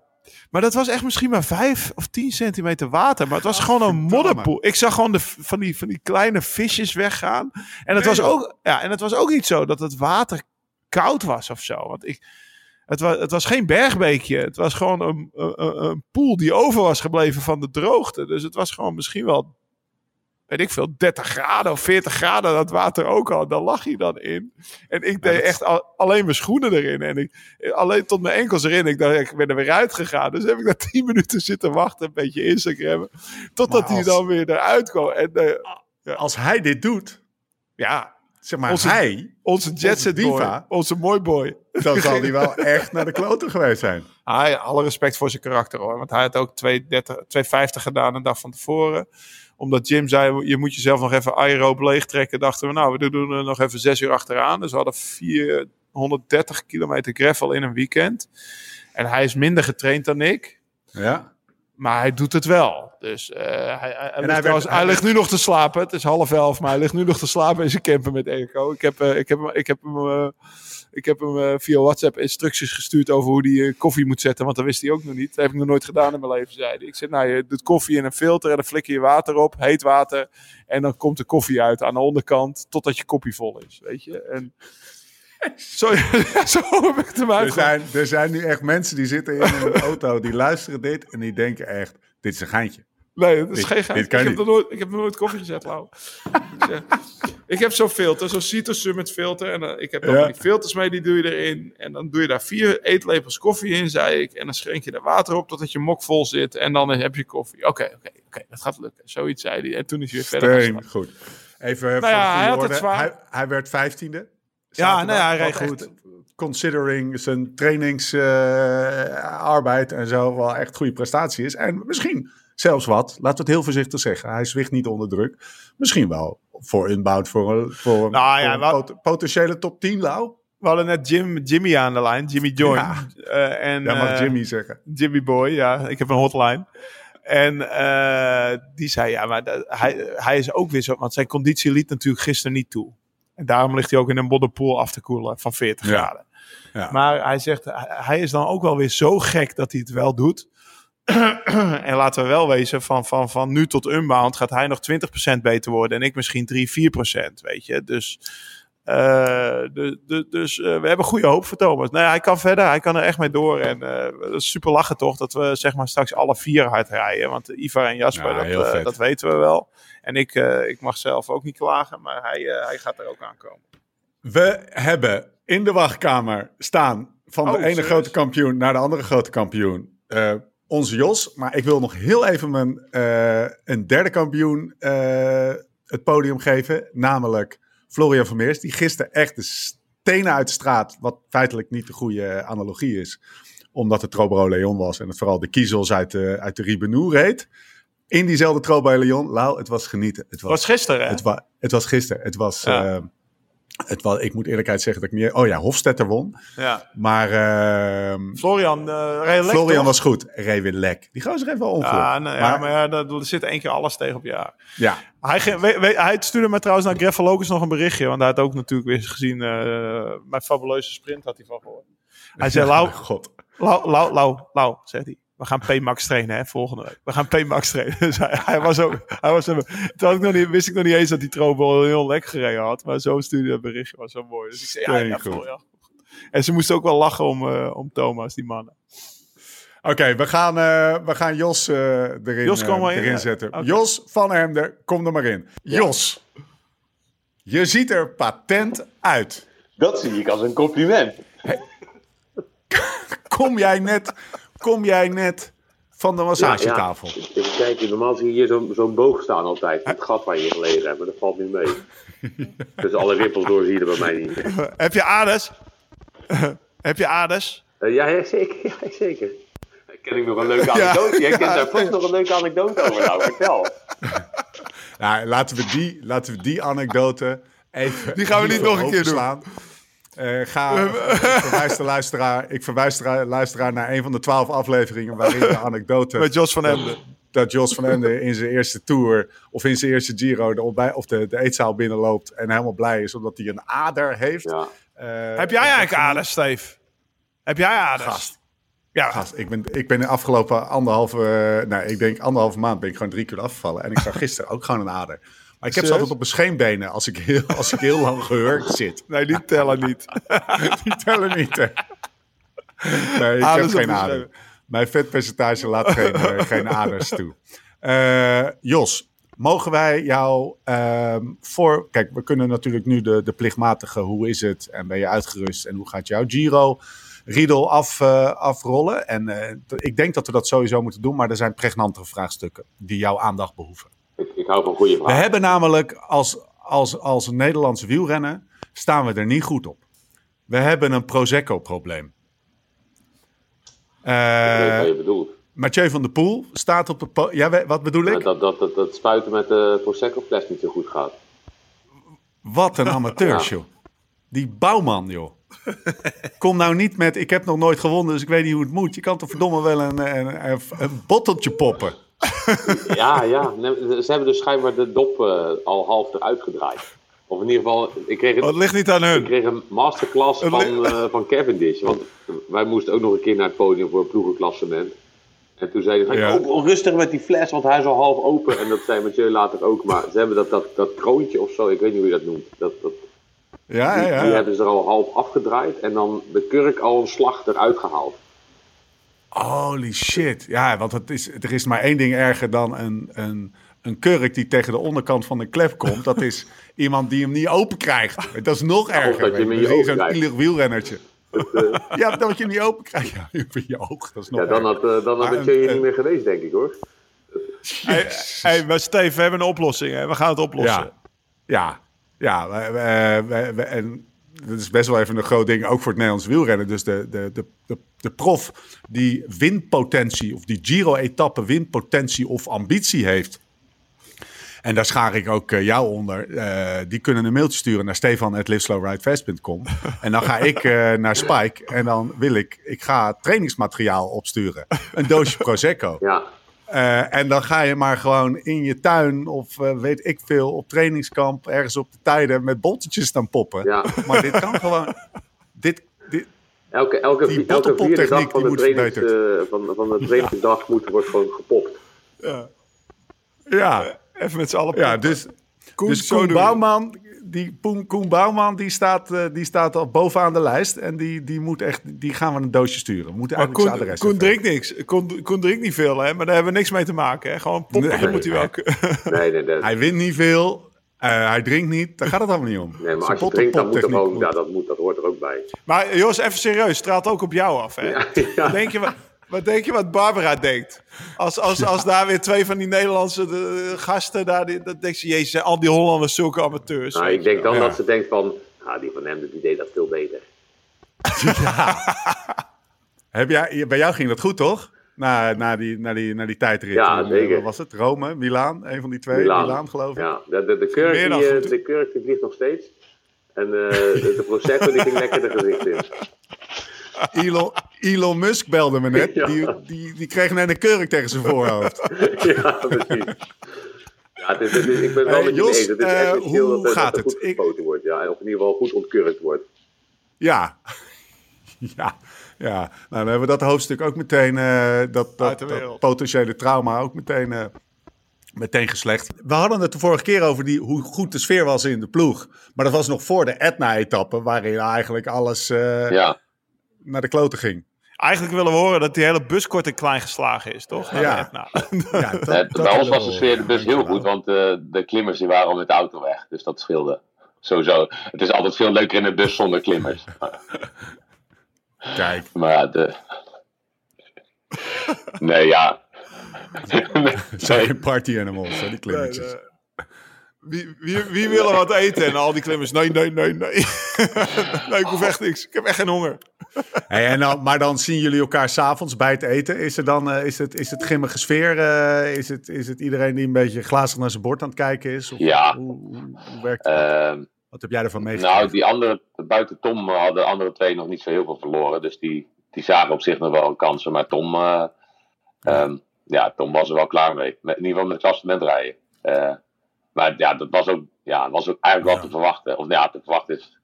Maar dat was echt misschien maar vijf of tien centimeter water. Maar het was gewoon een modderpoel. Ik zag gewoon de, van, die, van die kleine visjes weggaan. En het, was ook, ja, en het was ook niet zo dat het water koud was of zo. Want ik, het, was, het was geen bergbeekje. Het was gewoon een, een, een poel die over was gebleven van de droogte. Dus het was gewoon misschien wel weet ik veel, 30 graden of 40 graden dat water ook al. Daar lag hij dan in. En ik deed echt alleen mijn schoenen erin. En ik, alleen tot mijn enkels erin. Ik dacht, ik ben er weer uitgegaan. Dus heb ik daar 10 minuten zitten wachten, een beetje Instagram. Totdat hij dan weer eruit kwam. En, uh, ja. Als hij dit doet, ja, zeg maar onze, hij, onze Jetset diva, onze mooi boy. Dan zal hij wel echt naar de kloten geweest zijn. Hij, alle respect voor zijn karakter hoor. Want hij had ook 2,50 gedaan een dag van tevoren omdat Jim zei, je moet jezelf nog even aeroop leegtrekken. Dachten we, nou, we doen er nog even zes uur achteraan. Dus we hadden 430 kilometer gravel in een weekend. En hij is minder getraind dan ik. Ja. Maar hij doet het wel. Dus uh, hij, hij, hij, ligt, hij, hij, ligt nu nog te slapen. Het is half elf, maar hij ligt nu nog te slapen in zijn camper met Eco. Ik heb, uh, ik heb, ik heb hem... Uh, ik heb hem uh, via WhatsApp instructies gestuurd over hoe hij koffie moet zetten. Want dat wist hij ook nog niet. Dat heb ik nog nooit gedaan in mijn leven, zei hij. Ik zei, nou, je doet koffie in een filter en dan flikker je water op, heet water. En dan komt de koffie uit aan de onderkant, totdat je koppie vol is, weet je. En zo, zo heb ik het er zijn, er zijn nu echt mensen die zitten in een auto, die luisteren dit en die denken echt, dit is een geintje. Nee, dat is Dit- geen geheim. Ik heb, nog nooit, ik heb nooit koffie gezet, Lau. ik, heb zo'n filter, zo'n Cito Summit filter. En eh, ik heb dan Ja. die filters mee, die doe je erin. En dan doe je daar vier eetlepels koffie in, zei ik. En dan schenk je er water op totdat je mok vol zit. En dan heb je koffie. Oké, oké, oké, dat gaat lukken. Zoiets zei hij. En toen is hij weer verder gaan Steen, goed. Even voor Nou ja, de goede hij had het orde. zwaar. Hij, hij werd vijftiende. Ja, nou ja, hij reed goed. echt, considering zijn trainingsarbeid en zo wel echt goede prestatie is. En misschien zelfs wat, laten we het heel voorzichtig zeggen. Hij zwicht niet onder druk. Misschien wel voor inbound voor een, voor een, Nou ja, voor een wat- pot- potentiële top 10, Lau. We hadden net Jim, Jimmy aan de lijn, Jimmy Joy. Ja. Eh, en, Ja, mag eh, Jimmy zeggen. Jimmy Boy, ja, ik heb een hotline. En eh, die zei, ja, maar hij, hij is ook weer zo, want zijn conditie liet natuurlijk gisteren niet toe. En daarom ligt hij ook in een modderpool af te koelen van 40 Ja. graden. Ja. Maar hij zegt, hij- is dan ook wel weer zo gek dat hij het wel doet. en laten we wel wezen, van, van, van nu tot unbound gaat hij nog 20% beter worden. En ik misschien 3, 4%, weet je. Dus, de, de, dus eh, we hebben goede hoop voor Thomas. Nou ja, hij kan verder, hij kan er echt mee door. En eh, dat is super lachen toch, dat we zeg maar straks alle vier hard rijden. Want Ivar en Jasper, Ja, dat, eh, dat weten we wel. En ik, eh, ik mag zelf ook niet klagen, maar hij, eh, hij gaat er ook aankomen. We hebben in de wachtkamer staan van de Oh, ene serieus? grote kampioen naar de andere grote kampioen. eh, onze Jos. Maar ik wil nog heel even mijn, eh, een derde kampioen eh, het podium geven. Namelijk Florian Vermeers. Die gisteren echt de stenen uit de straat. Wat feitelijk niet de goede analogie is. Omdat het Trobro Leon was. En het vooral de kiezels uit de, uit de Ribenoe reed. In diezelfde Trobro Leon. Lau, het was genieten. Het Het was gisteren, hè? het, wa het was gisteren. Het was, Ja. eh, het was. Ik moet eerlijkheid zeggen dat ik niet. Oh ja, Hofstetter won. ja. Maar ehm, Florian, eh Florian toch? was goed. Weer lek. Die gozer heeft wel ongeluk. Ja, ja, maar, maar ja, dat- er zit één keer alles tegen op jaar. ja, Hij, ge- we- we- hij stuurde me trouwens naar Greffel Locus nog een berichtje. Want hij had ook natuurlijk weer gezien. eh, mijn fabuleuze sprint had hij van gehoord. Hij zei: Lau, God. Lau, Lau, Lau, Lau, zegt hij. We gaan P-Max trainen, hè, volgende week. We gaan P-Max trainen. Dus hij, hij was ook... Hij was, toen had ik nog niet, wist ik nog niet eens dat die Trobel heel lek gereden had. Maar zo stuurde hij dat berichtje, was zo mooi. Dus ik zei, ja, ja. Florian. En ze moesten ook wel lachen om, eh, om Thomas, die mannen. Oké, we, gaan, eh, we gaan Jos eh, erin, Jos, kom maar in, erin ja. zetten. Jos van Hemder, kom er maar in. Jos, je ziet er patent uit. Dat zie ik als een compliment. Kom jij net, kom jij net van de massagetafel? Ja, ja. Even kijken, normaal zie je hier zo'n zo'n boog staan altijd. Het gat waar je gelegen hebt, maar dat valt nu mee. dus alle rippels door zie je er bij mij niet. Heb je aders? Heb je aders? Eh, ja, ja, zeker. Ja, zeker. Ken ik nog een leuke anekdote? Jij kent daar vast nog een leuke anekdote over. Nou, vertel. Nou, laten we die, laten we die anekdote even. Die gaan we niet nog een keer doen. Eh, ga, ik verwijs de luisteraar, ik verwijs de luisteraar naar een van de twaalf afleveringen waarin de anekdote Met Jos van Emden. dat Jos van Ende in zijn eerste tour of in zijn eerste Giro de, ontbij, of de, de eetzaal binnenloopt en helemaal blij is omdat hij een ader heeft. Ja. Eh, Heb jij eigenlijk aders, Steve? Heb jij aders? Gast. Ja, Gast, ik ben, ik ben de afgelopen anderhalve, eh, nou, ik denk anderhalve maand ben ik gewoon drie keer afgevallen. En ik zag gisteren ook gewoon een ader. Maar ik heb ze altijd op mijn scheenbenen als ik heel, als ik heel lang gehurkt zit. nee, die tellen niet. Die tellen niet, hè. Nee, ik Aders heb op geen de ader. scheen. Mijn vetpercentage laat geen, eh, geen aders toe. Eh, Jos, mogen wij jou ehm, voor... Kijk, we kunnen natuurlijk nu de, de plichtmatige hoe is het en ben je uitgerust en hoe gaat jouw Giro... Riedel af, eh, afrollen. En eh, ik denk dat we dat sowieso moeten doen, maar er zijn pregnantere vraagstukken die jouw aandacht behoeven. Ik, hou van goede We vragen. hebben namelijk als, als, als Nederlandse wielrennen staan we er niet goed op. We hebben een Prosecco-probleem. Weet wat je bedoelt. Mathieu van der Poel staat op het... po- Ja, we- wat bedoel ik? Dat, dat, dat, dat spuiten met de Prosecco-fles niet zo goed gaat. Wat een amateur, joh. Die bouwman, joh. Kom nou niet met, ik heb nog nooit gewonnen, dus ik weet niet hoe het moet. Je kan toch verdomme wel een, een, een, een botteltje poppen. Ja, ja. Ze hebben dus schijnbaar de dop eh, al half eruit gedraaid. Of in ieder geval, ik kreeg, Oh, het een, ligt niet aan ik hun. kreeg een masterclass Het van, eh van Cavendish. Want wij moesten ook nog een keer naar het podium voor een ploegenklassement. En toen zei hij, Ja. oh, oh, rustig met die fles, want hij is al half open. En dat zei Mathieu later ook. Maar ze hebben dat, dat, dat kroontje of zo, ik weet niet hoe je dat noemt. Dat, dat, Ja, die, ja, die ja. hebben ze er al half afgedraaid. En dan de kurk al een slag eruit gehaald. Holy shit. Ja, want het is, er is maar één ding erger dan een, een, een kurk die tegen de onderkant van een klep komt. Dat is iemand die hem niet open krijgt. Dat is nog erger. dat je hem je Zo'n wielrennertje. Ja, dat je hem niet open krijgt. Ja, in je oog. Dat is nog Ja, dan had, eh, dan had het je hier een- niet meer geweest, denk ik hoor. Hey, hey, maar Steve, we hebben een oplossing. Hè? We gaan het oplossen. Ja, ja. ja we, we- we- we- en dat is best wel even een groot ding, ook voor het Nederlands wielrennen. Dus de, de, de, de, prof die winpotentie, of die Giro-etappe winpotentie of ambitie heeft. En daar schaar ik ook eh, jou onder. eh, die kunnen een mailtje sturen naar stefan.liveslowridefast.com. en dan ga ik eh, naar Spike en dan wil ik, ik ga trainingsmateriaal opsturen. Een doosje Prosecco. Ja, Eh, en dan ga je maar gewoon in je tuin of eh, weet ik veel op trainingskamp ergens op de tijden met bolletjes staan poppen. ja. Maar dit kan gewoon. Dit, dit, Elke, elke, Die elke vierde dag van die de, moet trainings, verbeterd. eh, van, van de trainingsdag moet, wordt gewoon gepopt. ja, Even met z'n allen. ja, poppen. dus, Koen, dus Koen. Bouwman, die Koen, Koen Bouwman, die staat, eh, die staat al bovenaan de lijst en die, die moet echt, die gaan we een doosje sturen. We moeten Maar eigenlijk zijn Koen, adres Koen drinkt niks. Koen, Koen drinkt niet veel, hè? maar daar hebben we niks mee te maken. Hè? Gewoon poppen, Nee. moet hij wel. Nee, nee, nee. Hij wint niet veel, eh, hij drinkt niet, daar gaat het allemaal niet om. nee maar als je drinkt, dan moet er gewoon, ja, dat, moet, dat hoort er ook bij. Maar Jos, even serieus, straalt ook op jou af. Hè? Ja, ja. Wat, denk je, wat, wat denk je wat Barbara denkt? Als, als, als daar weer twee van die Nederlandse de, gasten, daar, die, dat denkt ze, jezus, al die Hollanders zulke amateurs. Nou, ik denk dan Ja. dat ze denkt van, ah, die van hem die deed dat veel beter. Heb jij, bij jou ging dat goed, toch? Na, na, die, na, die, na die tijdrit. Ja, eh, zeker. Wat was het? Rome, Milaan? Een van die twee. Milaan, Milaan. geloof ik. Ja, de, de, de, kurk, die, eh, de kurk die vliegt nog steeds. En eh, de, de Prosecco die ging lekker de gezicht in. Elon, Elon Musk belde me net. Ja. Die, die, die kreeg net een kurk tegen zijn voorhoofd. ja, precies. Ja, het is, ik ben wel Hey, met je Jos, eens. Het is eh, essentieel hoe dat, er- gaat dat het? goed Ik- gespoten wordt. Ja, en of in ieder geval goed ontkurkt wordt. Ja. Ja. Ja, nou dan hebben we dat hoofdstuk ook meteen, eh, dat, dat, potentiële trauma ook meteen, eh, meteen geslecht. We hadden het de vorige keer over die, hoe goed de sfeer was in de ploeg. Maar dat was nog voor de Etna-etappe, waarin eigenlijk alles eh, Ja, naar de kloten ging. Eigenlijk willen we horen dat die hele bus kort en klein geslagen is, toch? Ja. Nou, Ja, dat, dat bij ons was de sfeer horen. dus heel goed, want eh, de klimmers die waren al met de auto weg. Dus dat scheelde. Sowieso. Het is altijd veel leuker in de bus zonder klimmers. Kijk, Maar ja, de... Nee, ja. nee, zijn party animals, hè, die klimmetjes. Wie, wie, er wat eten? En al die klimmers, nee, nee, nee, nee. nee, ik hoef echt niks. Ik heb echt geen honger. Hey, en dan, maar dan zien jullie elkaar s'avonds bij het eten. Is, er dan, eh, is, het, is het grimmige sfeer? eh, is, het, is het iedereen die een beetje glazig naar zijn bord aan het kijken is? Of Ja. Hoe, hoe, hoe werkt het? Ehm, Wat heb jij ervan meegekregen? nou, die andere, buiten Tom hadden de andere twee nog niet zo heel veel verloren. Dus die, die zagen op zich nog wel kansen. Maar Tom, eh, ehm, ja, Tom was er wel klaar mee. Met, in ieder geval met het klassement rijden. Eh, maar ja, dat was ook, ja, was ook eigenlijk wel Ja. te verwachten. Of ja, te verwachten is.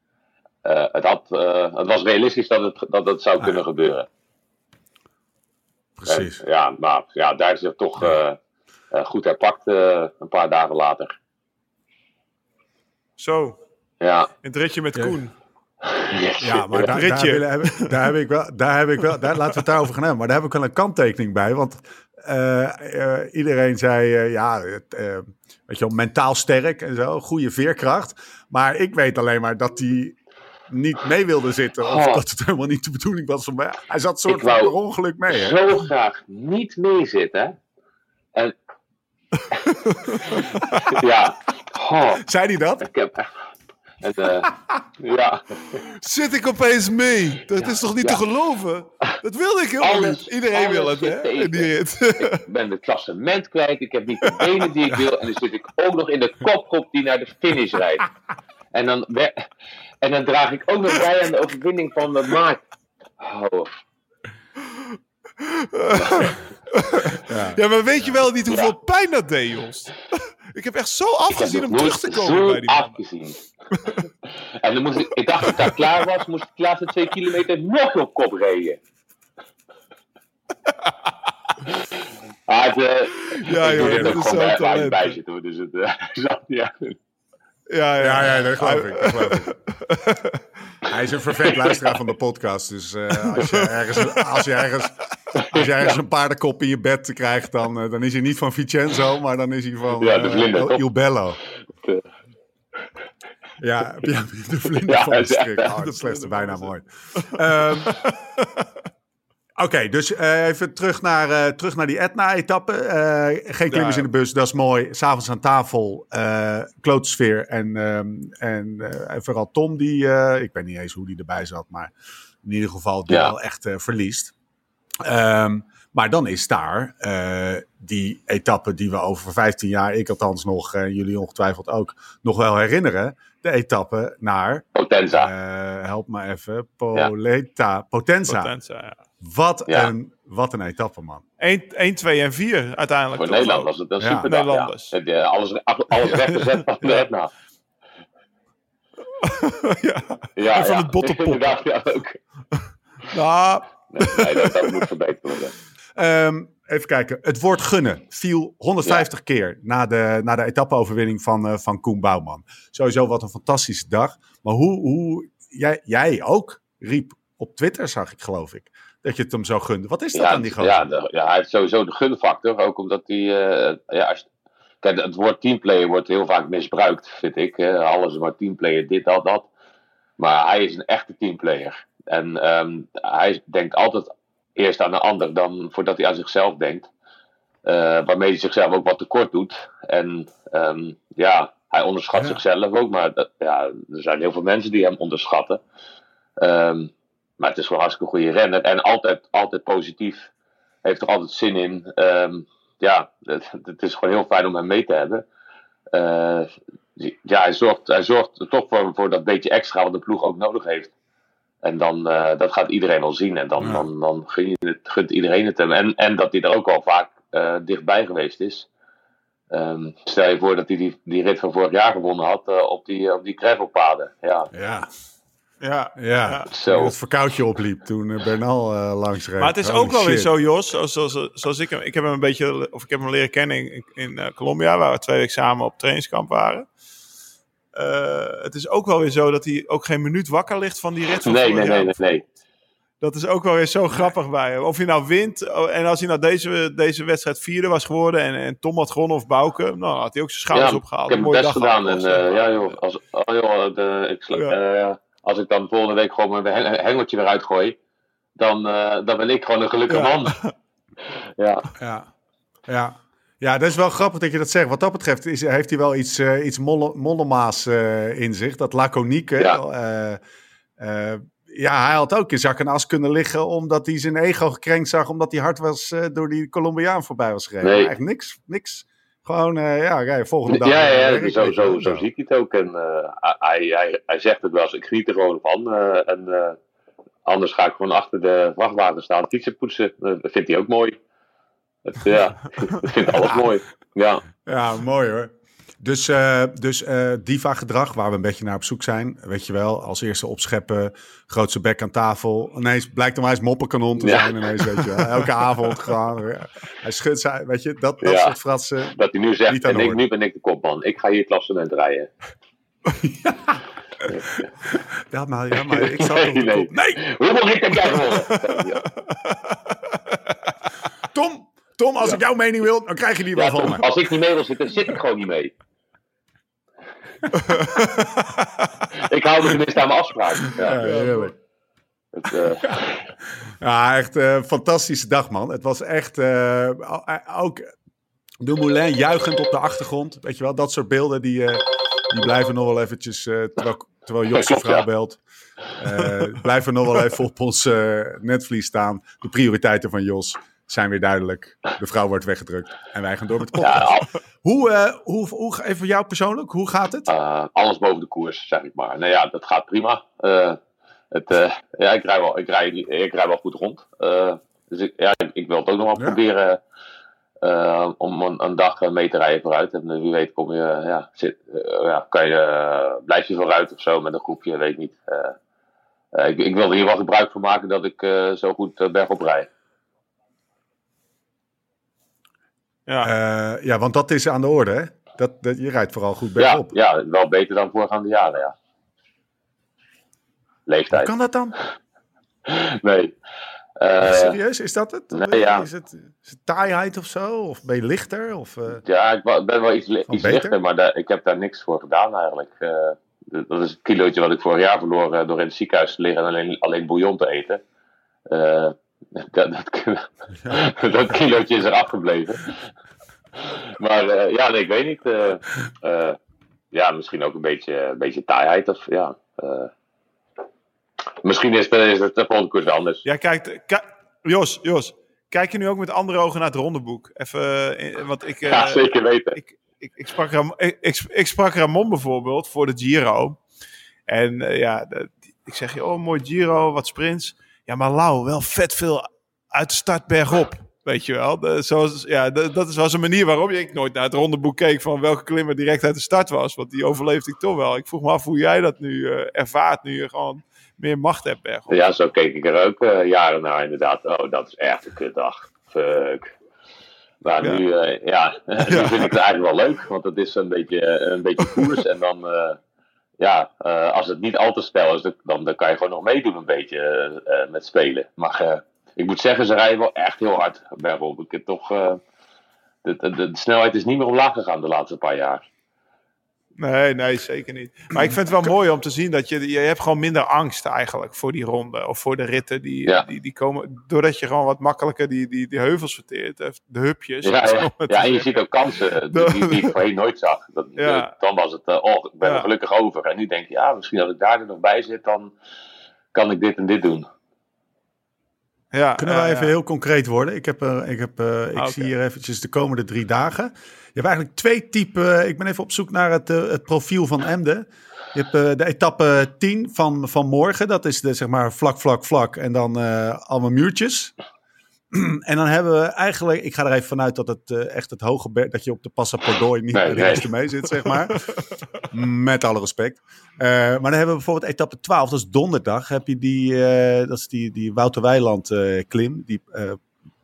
eh, het, had, eh, het was realistisch dat het, dat het zou kunnen gebeuren. Precies. En, ja, maar ja, daar is het toch eh, eh, goed herpakt eh, een paar dagen later. Zo, Ja, in het ritje met Ja. Koen. Ja, maar daar, daar, heb, daar heb ik wel, daar heb ik wel, daar, laten we het daarover gaan hebben. Maar daar heb ik wel een kanttekening bij. Want eh, eh, iedereen zei, eh, ja, weet je wel, mentaal sterk en zo, goede veerkracht. Maar ik weet alleen maar dat hij niet mee wilde zitten. Of Oh. dat het helemaal niet de bedoeling was. Van, mij. hij zat soort van per ongeluk mee. Hè? zo graag niet meezitten. En ja, oh, Zei hij dat? ik heb echt. En, eh, ja, Zit ik opeens mee? Dat is toch niet ja. te geloven? Dat wilde ik helemaal Alles- niet. Iedereen wil het, hè? ik ben het klassement kwijt. Ik heb niet de benen die ik wil. En dan zit ik ook nog in de kopgroep die naar de finish rijdt. En dan, en dan draag ik ook nog bij aan de overwinning van de maat. Oh, Ja, maar weet je wel niet hoeveel Ja. pijn dat deed, Jos? Ik heb echt zo afgezien om terug te komen zo bij die afgezien. en dan moest ik, ik dacht dat ik daar klaar was, moest ik de laatste twee kilometer nog op kop rijden. Ah, het, eh, Ja, joh, dat is zo'n bij- talent. bij zit hoor, dus het eh, niet echt in. Ja, ja, Ja, ja, dat geloof ik. Dat geloof ik. Hij is een vervent luisteraar van de podcast. Dus eh, als, je ergens, als je ergens Als je ergens een paardenkop in je bed krijgt, dan, eh, dan is hij niet van Vincenzo, maar dan is hij van Ja, de eh, vlinder, Il- Bello. De- Ja, de vlinder Ja, van de strik. Oh, dat de is bijna mooi. Ehm, Oké, dus eh, even terug naar, eh, terug naar die Etna-etappe. Eh, geen klimmers Ja. in de bus, dat is mooi. S'avonds aan tafel, eh klootsfeer en, ehm, en, eh, en vooral Tom, die, eh, ik weet niet eens hoe die erbij zat, maar in ieder geval die Ja. wel echt eh, verliest. Ehm, maar dan is daar eh, die etappe die we over 15 jaar, ik althans nog, en jullie ongetwijfeld ook, nog wel herinneren. De etappe naar, Potenza. eh, help me even, Poleta, Potenza. Potenza, ja. Wat, Ja. een, wat een etappe, man. 1, 1, 2 en 4 uiteindelijk. Voor Nederland was het een Ja. super. Nederlanders. Ja. Het, Alles, alles rechtgezet van de Etna. ja. Ja, En van ja. het bottenpop. Ja, ook. Nou, Nee, nee, dat, dat moet verbeterd worden. Ehm, even kijken. Het woord gunnen viel 150 keer na de, na de etappeoverwinning van, eh, van Koen Bouwman. Sowieso wat een fantastische dag. Maar hoe, hoe jij, jij ook riep op Twitter, zag ik geloof ik, dat je het hem zo gunde. Wat is dat Ja, aan die gozer? ja, de- ja, hij heeft sowieso de gunfactor. Ook omdat hij. eh, ja, als, kijk, het woord teamplayer wordt heel vaak misbruikt, vind ik. hè. Alles maar teamplayer, dit, dat, dat. Maar hij is een echte teamplayer. En ehm, hij denkt altijd eerst aan de ander dan voordat hij aan zichzelf denkt. Eh, waarmee hij zichzelf ook wat tekort doet. En ehm, ja, hij onderschat Ja. zichzelf ook. Maar dat, ja, er zijn heel veel mensen die hem onderschatten. Ehm, maar het is gewoon hartstikke goede renner. En altijd, altijd positief. Heeft er altijd zin in. Ehm, ja, het, het is gewoon heel fijn om hem mee te hebben. Eh, ja, hij zorgt, hij zorgt er toch voor, voor dat beetje extra wat de ploeg ook nodig heeft. En dan, eh, dat gaat iedereen wel zien. En dan, Ja. dan, dan gun je het, gunt iedereen het hem. En, en dat hij er ook al vaak eh, dichtbij geweest is. Ehm, stel je voor dat hij die, die rit van vorig jaar gewonnen had op die, op die gravelpaden. Ja, Ja, ja. ja. zo. Het verkoudje opliep toen eh, Bernal eh, langs reed. Maar het is Holy ook wel weer zo, Jos, zoals, zoals, zoals ik hem... Ik heb hem een beetje... Of ik heb hem leren kennen in, in eh, Colombia, waar we twee weken samen op trainingskamp waren. Eh, het is ook wel weer zo dat hij ook geen minuut wakker ligt van die rit van Nee, nee, nee, nee, nee. Dat is ook wel weer zo grappig bij hem. Of hij nou wint, oh, en als hij nou deze, deze wedstrijd vierde was geworden en, en Tom had gewonnen of Bouke, nou had hij ook zijn schouders Ja, opgehaald. Ik heb mooie best dag gedaan. En, eh, ja, joh, als, oh, joh, de, ik, sla- Ja. Als ik dan volgende week gewoon mijn heng- hengeltje eruit gooi, dan, eh, dan ben ik gewoon een gelukkig Ja. man. ja, Ja, ja. Ja, dat is wel grappig dat je dat zegt. Wat dat betreft is, heeft hij wel iets, eh, iets molle, mollemaas eh, in zich. Dat laconieke. Ja. ja, hij had ook in zak en as kunnen liggen omdat hij zijn ego gekrenkt zag. Omdat hij hard was door die Colombiaan voorbij was gereden. Nee. Echt niks. niks. Gewoon, eh, ja, volgende dag. ja, ja, weer ja, werk, zo, zo, zo zie ik het ook. En eh, hij, hij, hij zegt het wel eens, ik geniet er gewoon van. eh, en eh, anders ga ik gewoon achter de vrachtwagen staan, fietsen poetsen. Eh, dat vindt hij ook mooi. Het, ja, ik vind alles mooi. Ja, Ja, mooi hoor. Dus, eh, dus eh, diva-gedrag, waar we een beetje naar op zoek zijn. Weet je wel, als eerste opscheppen, grootste bek aan tafel. Ineens blijkt hem hij is moppenkanon te Ja. zijn. Ineens, weet je wel. Elke avond gewoon. ja. Hij schudt zijn, weet je, dat, dat Ja. soort fratsen. dat hij nu zegt, en ik, nu ben ik de kopman. Ik ga hier het klassement rijden. Ja, maar, ja, maar ik zat Nee, op de nee. kop. Nee, Hoeveel rit heb jij gewonnen? Ja. Tom, Tom, als ik jouw mening wil, dan krijg je die wel Ja, van me. als ik niet mee wil zitten, zit ik gewoon niet mee. ik hou me tenminste aan mijn afspraak. Ja, Ja, heerlijk. het, eh, Ja, echt een fantastische dag, man. Het was echt eh, ook de Moulin juichend op de achtergrond. Weet je wel, dat soort beelden die, eh, die blijven nog wel eventjes, eh, terwijl, terwijl Jos zijn vrouw ja. belt, eh, blijven nog wel even op ons eh, netvlies staan. De prioriteiten van Jos zijn weer duidelijk. De vrouw wordt weggedrukt en wij gaan door met de podcast. Hoe, eh, hoe, hoe, even voor jou persoonlijk, hoe gaat het? eh, alles boven de koers, zeg ik maar. Nou ja, dat gaat prima. Eh, het, ja, ik rij wel, ik rij, ik rij wel goed rond. Dus ik, ja, ik, ik wil het ook nog wel Ja. proberen om een, een dag mee te rijden vooruit. En wie weet kom je, ja, zit, ja, kan je, blijf je vooruit of zo met een groepje, weet ik niet. Eh, eh, ik, ik wil er hier wel gebruik van maken dat ik zo goed uh, bergop rijd. Ja. Eh, ja, want dat is aan de orde, hè? Dat, dat, je rijdt vooral goed Ja, bergop. ja, wel beter dan voorgaande jaren, ja. Hoe Leeftijd. kan dat dan? Nee. Eh, Serieus, is dat het? nee, ja. Is het, is het taaiheid of zo? Of ben je lichter? Of, eh, Ja, ik ben wel iets, li- lichter, maar daar, ik heb daar niks voor gedaan eigenlijk. Eh, dat is het kilootje wat ik vorig jaar verloor door in het ziekenhuis te liggen en alleen, alleen bouillon te eten. Dat, dat, dat kilootje is er afgebleven. maar eh, ja, nee, ik weet niet. eh, eh, ja, misschien ook een beetje, een beetje taaiheid. Of, ja, misschien is, het- is het de volgende koers wel anders. Jij kijkt... ki- Jos, Jos, kijk je nu ook met andere ogen naar het rondeboek? Even, want ik... ja, zeker weten. ik, ik, ik, sprak Ram, ik, ik, sprak Ramon bijvoorbeeld voor de Giro. En ja, ik zeg je, oh mooi Giro, wat sprints. Ja, maar Lau, wel vet veel uit de start bergop. Weet je wel, de, zoals, ja, de- dat is wel eens een manier waarop ik nooit naar het rondeboek keek van welke klimmer direct uit de start was. Want die overleefde ik toch wel. Ik vroeg me af hoe jij dat nu eh, ervaart, nu je gewoon meer macht hebt bergop. Ja, zo keek ik er ook eh, jaren naar inderdaad. Oh, dat is echt een kutdag. Fuck. Maar Ja. nu, eh, ja, nu vind ik het eigenlijk wel leuk. Want het is een beetje, eh, een beetje koers. en dan, eh, ja, eh, als het niet al te snel is, dan, dan kan je gewoon nog meedoen een beetje eh, eh, met spelen. Maar ik moet zeggen, ze rijden wel echt heel hard bergop. Ik heb toch... de, de, de snelheid is niet meer omlaag gegaan de laatste paar jaar. Nee, nee, zeker niet. Maar ik vind het wel mooi om te zien dat je, je hebt gewoon minder angst eigenlijk voor die ronde of voor de ritten. Die, Ja. die, die komen, doordat je gewoon wat makkelijker die, die, die heuvels verteert, eh, de hupjes. Ja, ja. ja, en je ziet ook kansen die, die, die ik voorheen nooit zag. Dat, Ja. Dan was het, eh, oh, ik ben Ja. er gelukkig over. En nu denk je, ja, misschien als ik daar er nog bij zit, dan kan ik dit en dit doen. Ja, Kunnen wij even ja. heel concreet worden? Ik, heb, eh, ik, heb, eh, ik Ah, zie hier eventjes de komende drie dagen. Je hebt eigenlijk twee typen. Ik ben even op zoek naar het, eh, het profiel van Emden. Je hebt eh, de etappe 10 van, van morgen. Dat is de, zeg maar vlak, vlak, vlak. En dan eh, allemaal muurtjes. en dan hebben we eigenlijk... Ik ga er even vanuit dat het eh, echt het hoge berg... Dat je op de Passapordoi niet Nee, bij de nee. eerste mee zit, zeg maar. Met alle respect. Eh, maar dan hebben we bijvoorbeeld etappe 12. Dat is donderdag. Heb je die... eh, dat is die, die Wouter Weiland eh, klim. Die...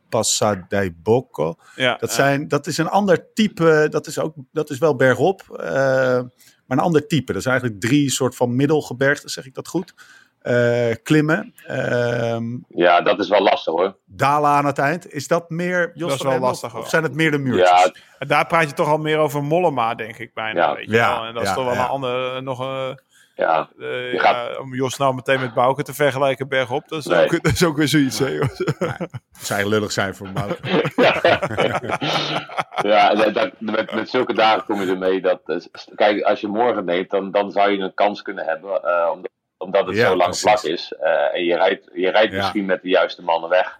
eh Passa dei Bocco. Ja, Dat, zijn, dat is een ander type. Dat is, ook, dat is wel bergop. eh, maar een ander type. Dat zijn eigenlijk drie soort van middelgebergten, zeg ik dat goed. Eh, klimmen. ehm, Ja, dat is wel lastig hoor. dalen aan het eind. Is dat meer Jos Dat is van wel lastig, Of, hoor. of zijn het meer de muurtjes? Ja, En daar praat je toch al meer over Mollema, denk ik bijna. Ja. weet je Ja, wel. En dat ja, is toch wel ja. een andere, nog een... ja. eh, Je ja, gaat- om Jos nou meteen met Bouke te vergelijken bergop, dat is, Nee. ook, dat is ook weer zoiets. hè, Jos. Het zou lullig zijn voor Mout. ja, dat, dat- met, met zulke dagen kom je ermee dat. eh, Kijk, als je morgen neemt, dan, dan zou je een kans kunnen hebben. eh, omdat, omdat het Ja, zo lang precies. vlak is. eh, en je rijdt, je rijdt Ja. misschien met de juiste mannen weg.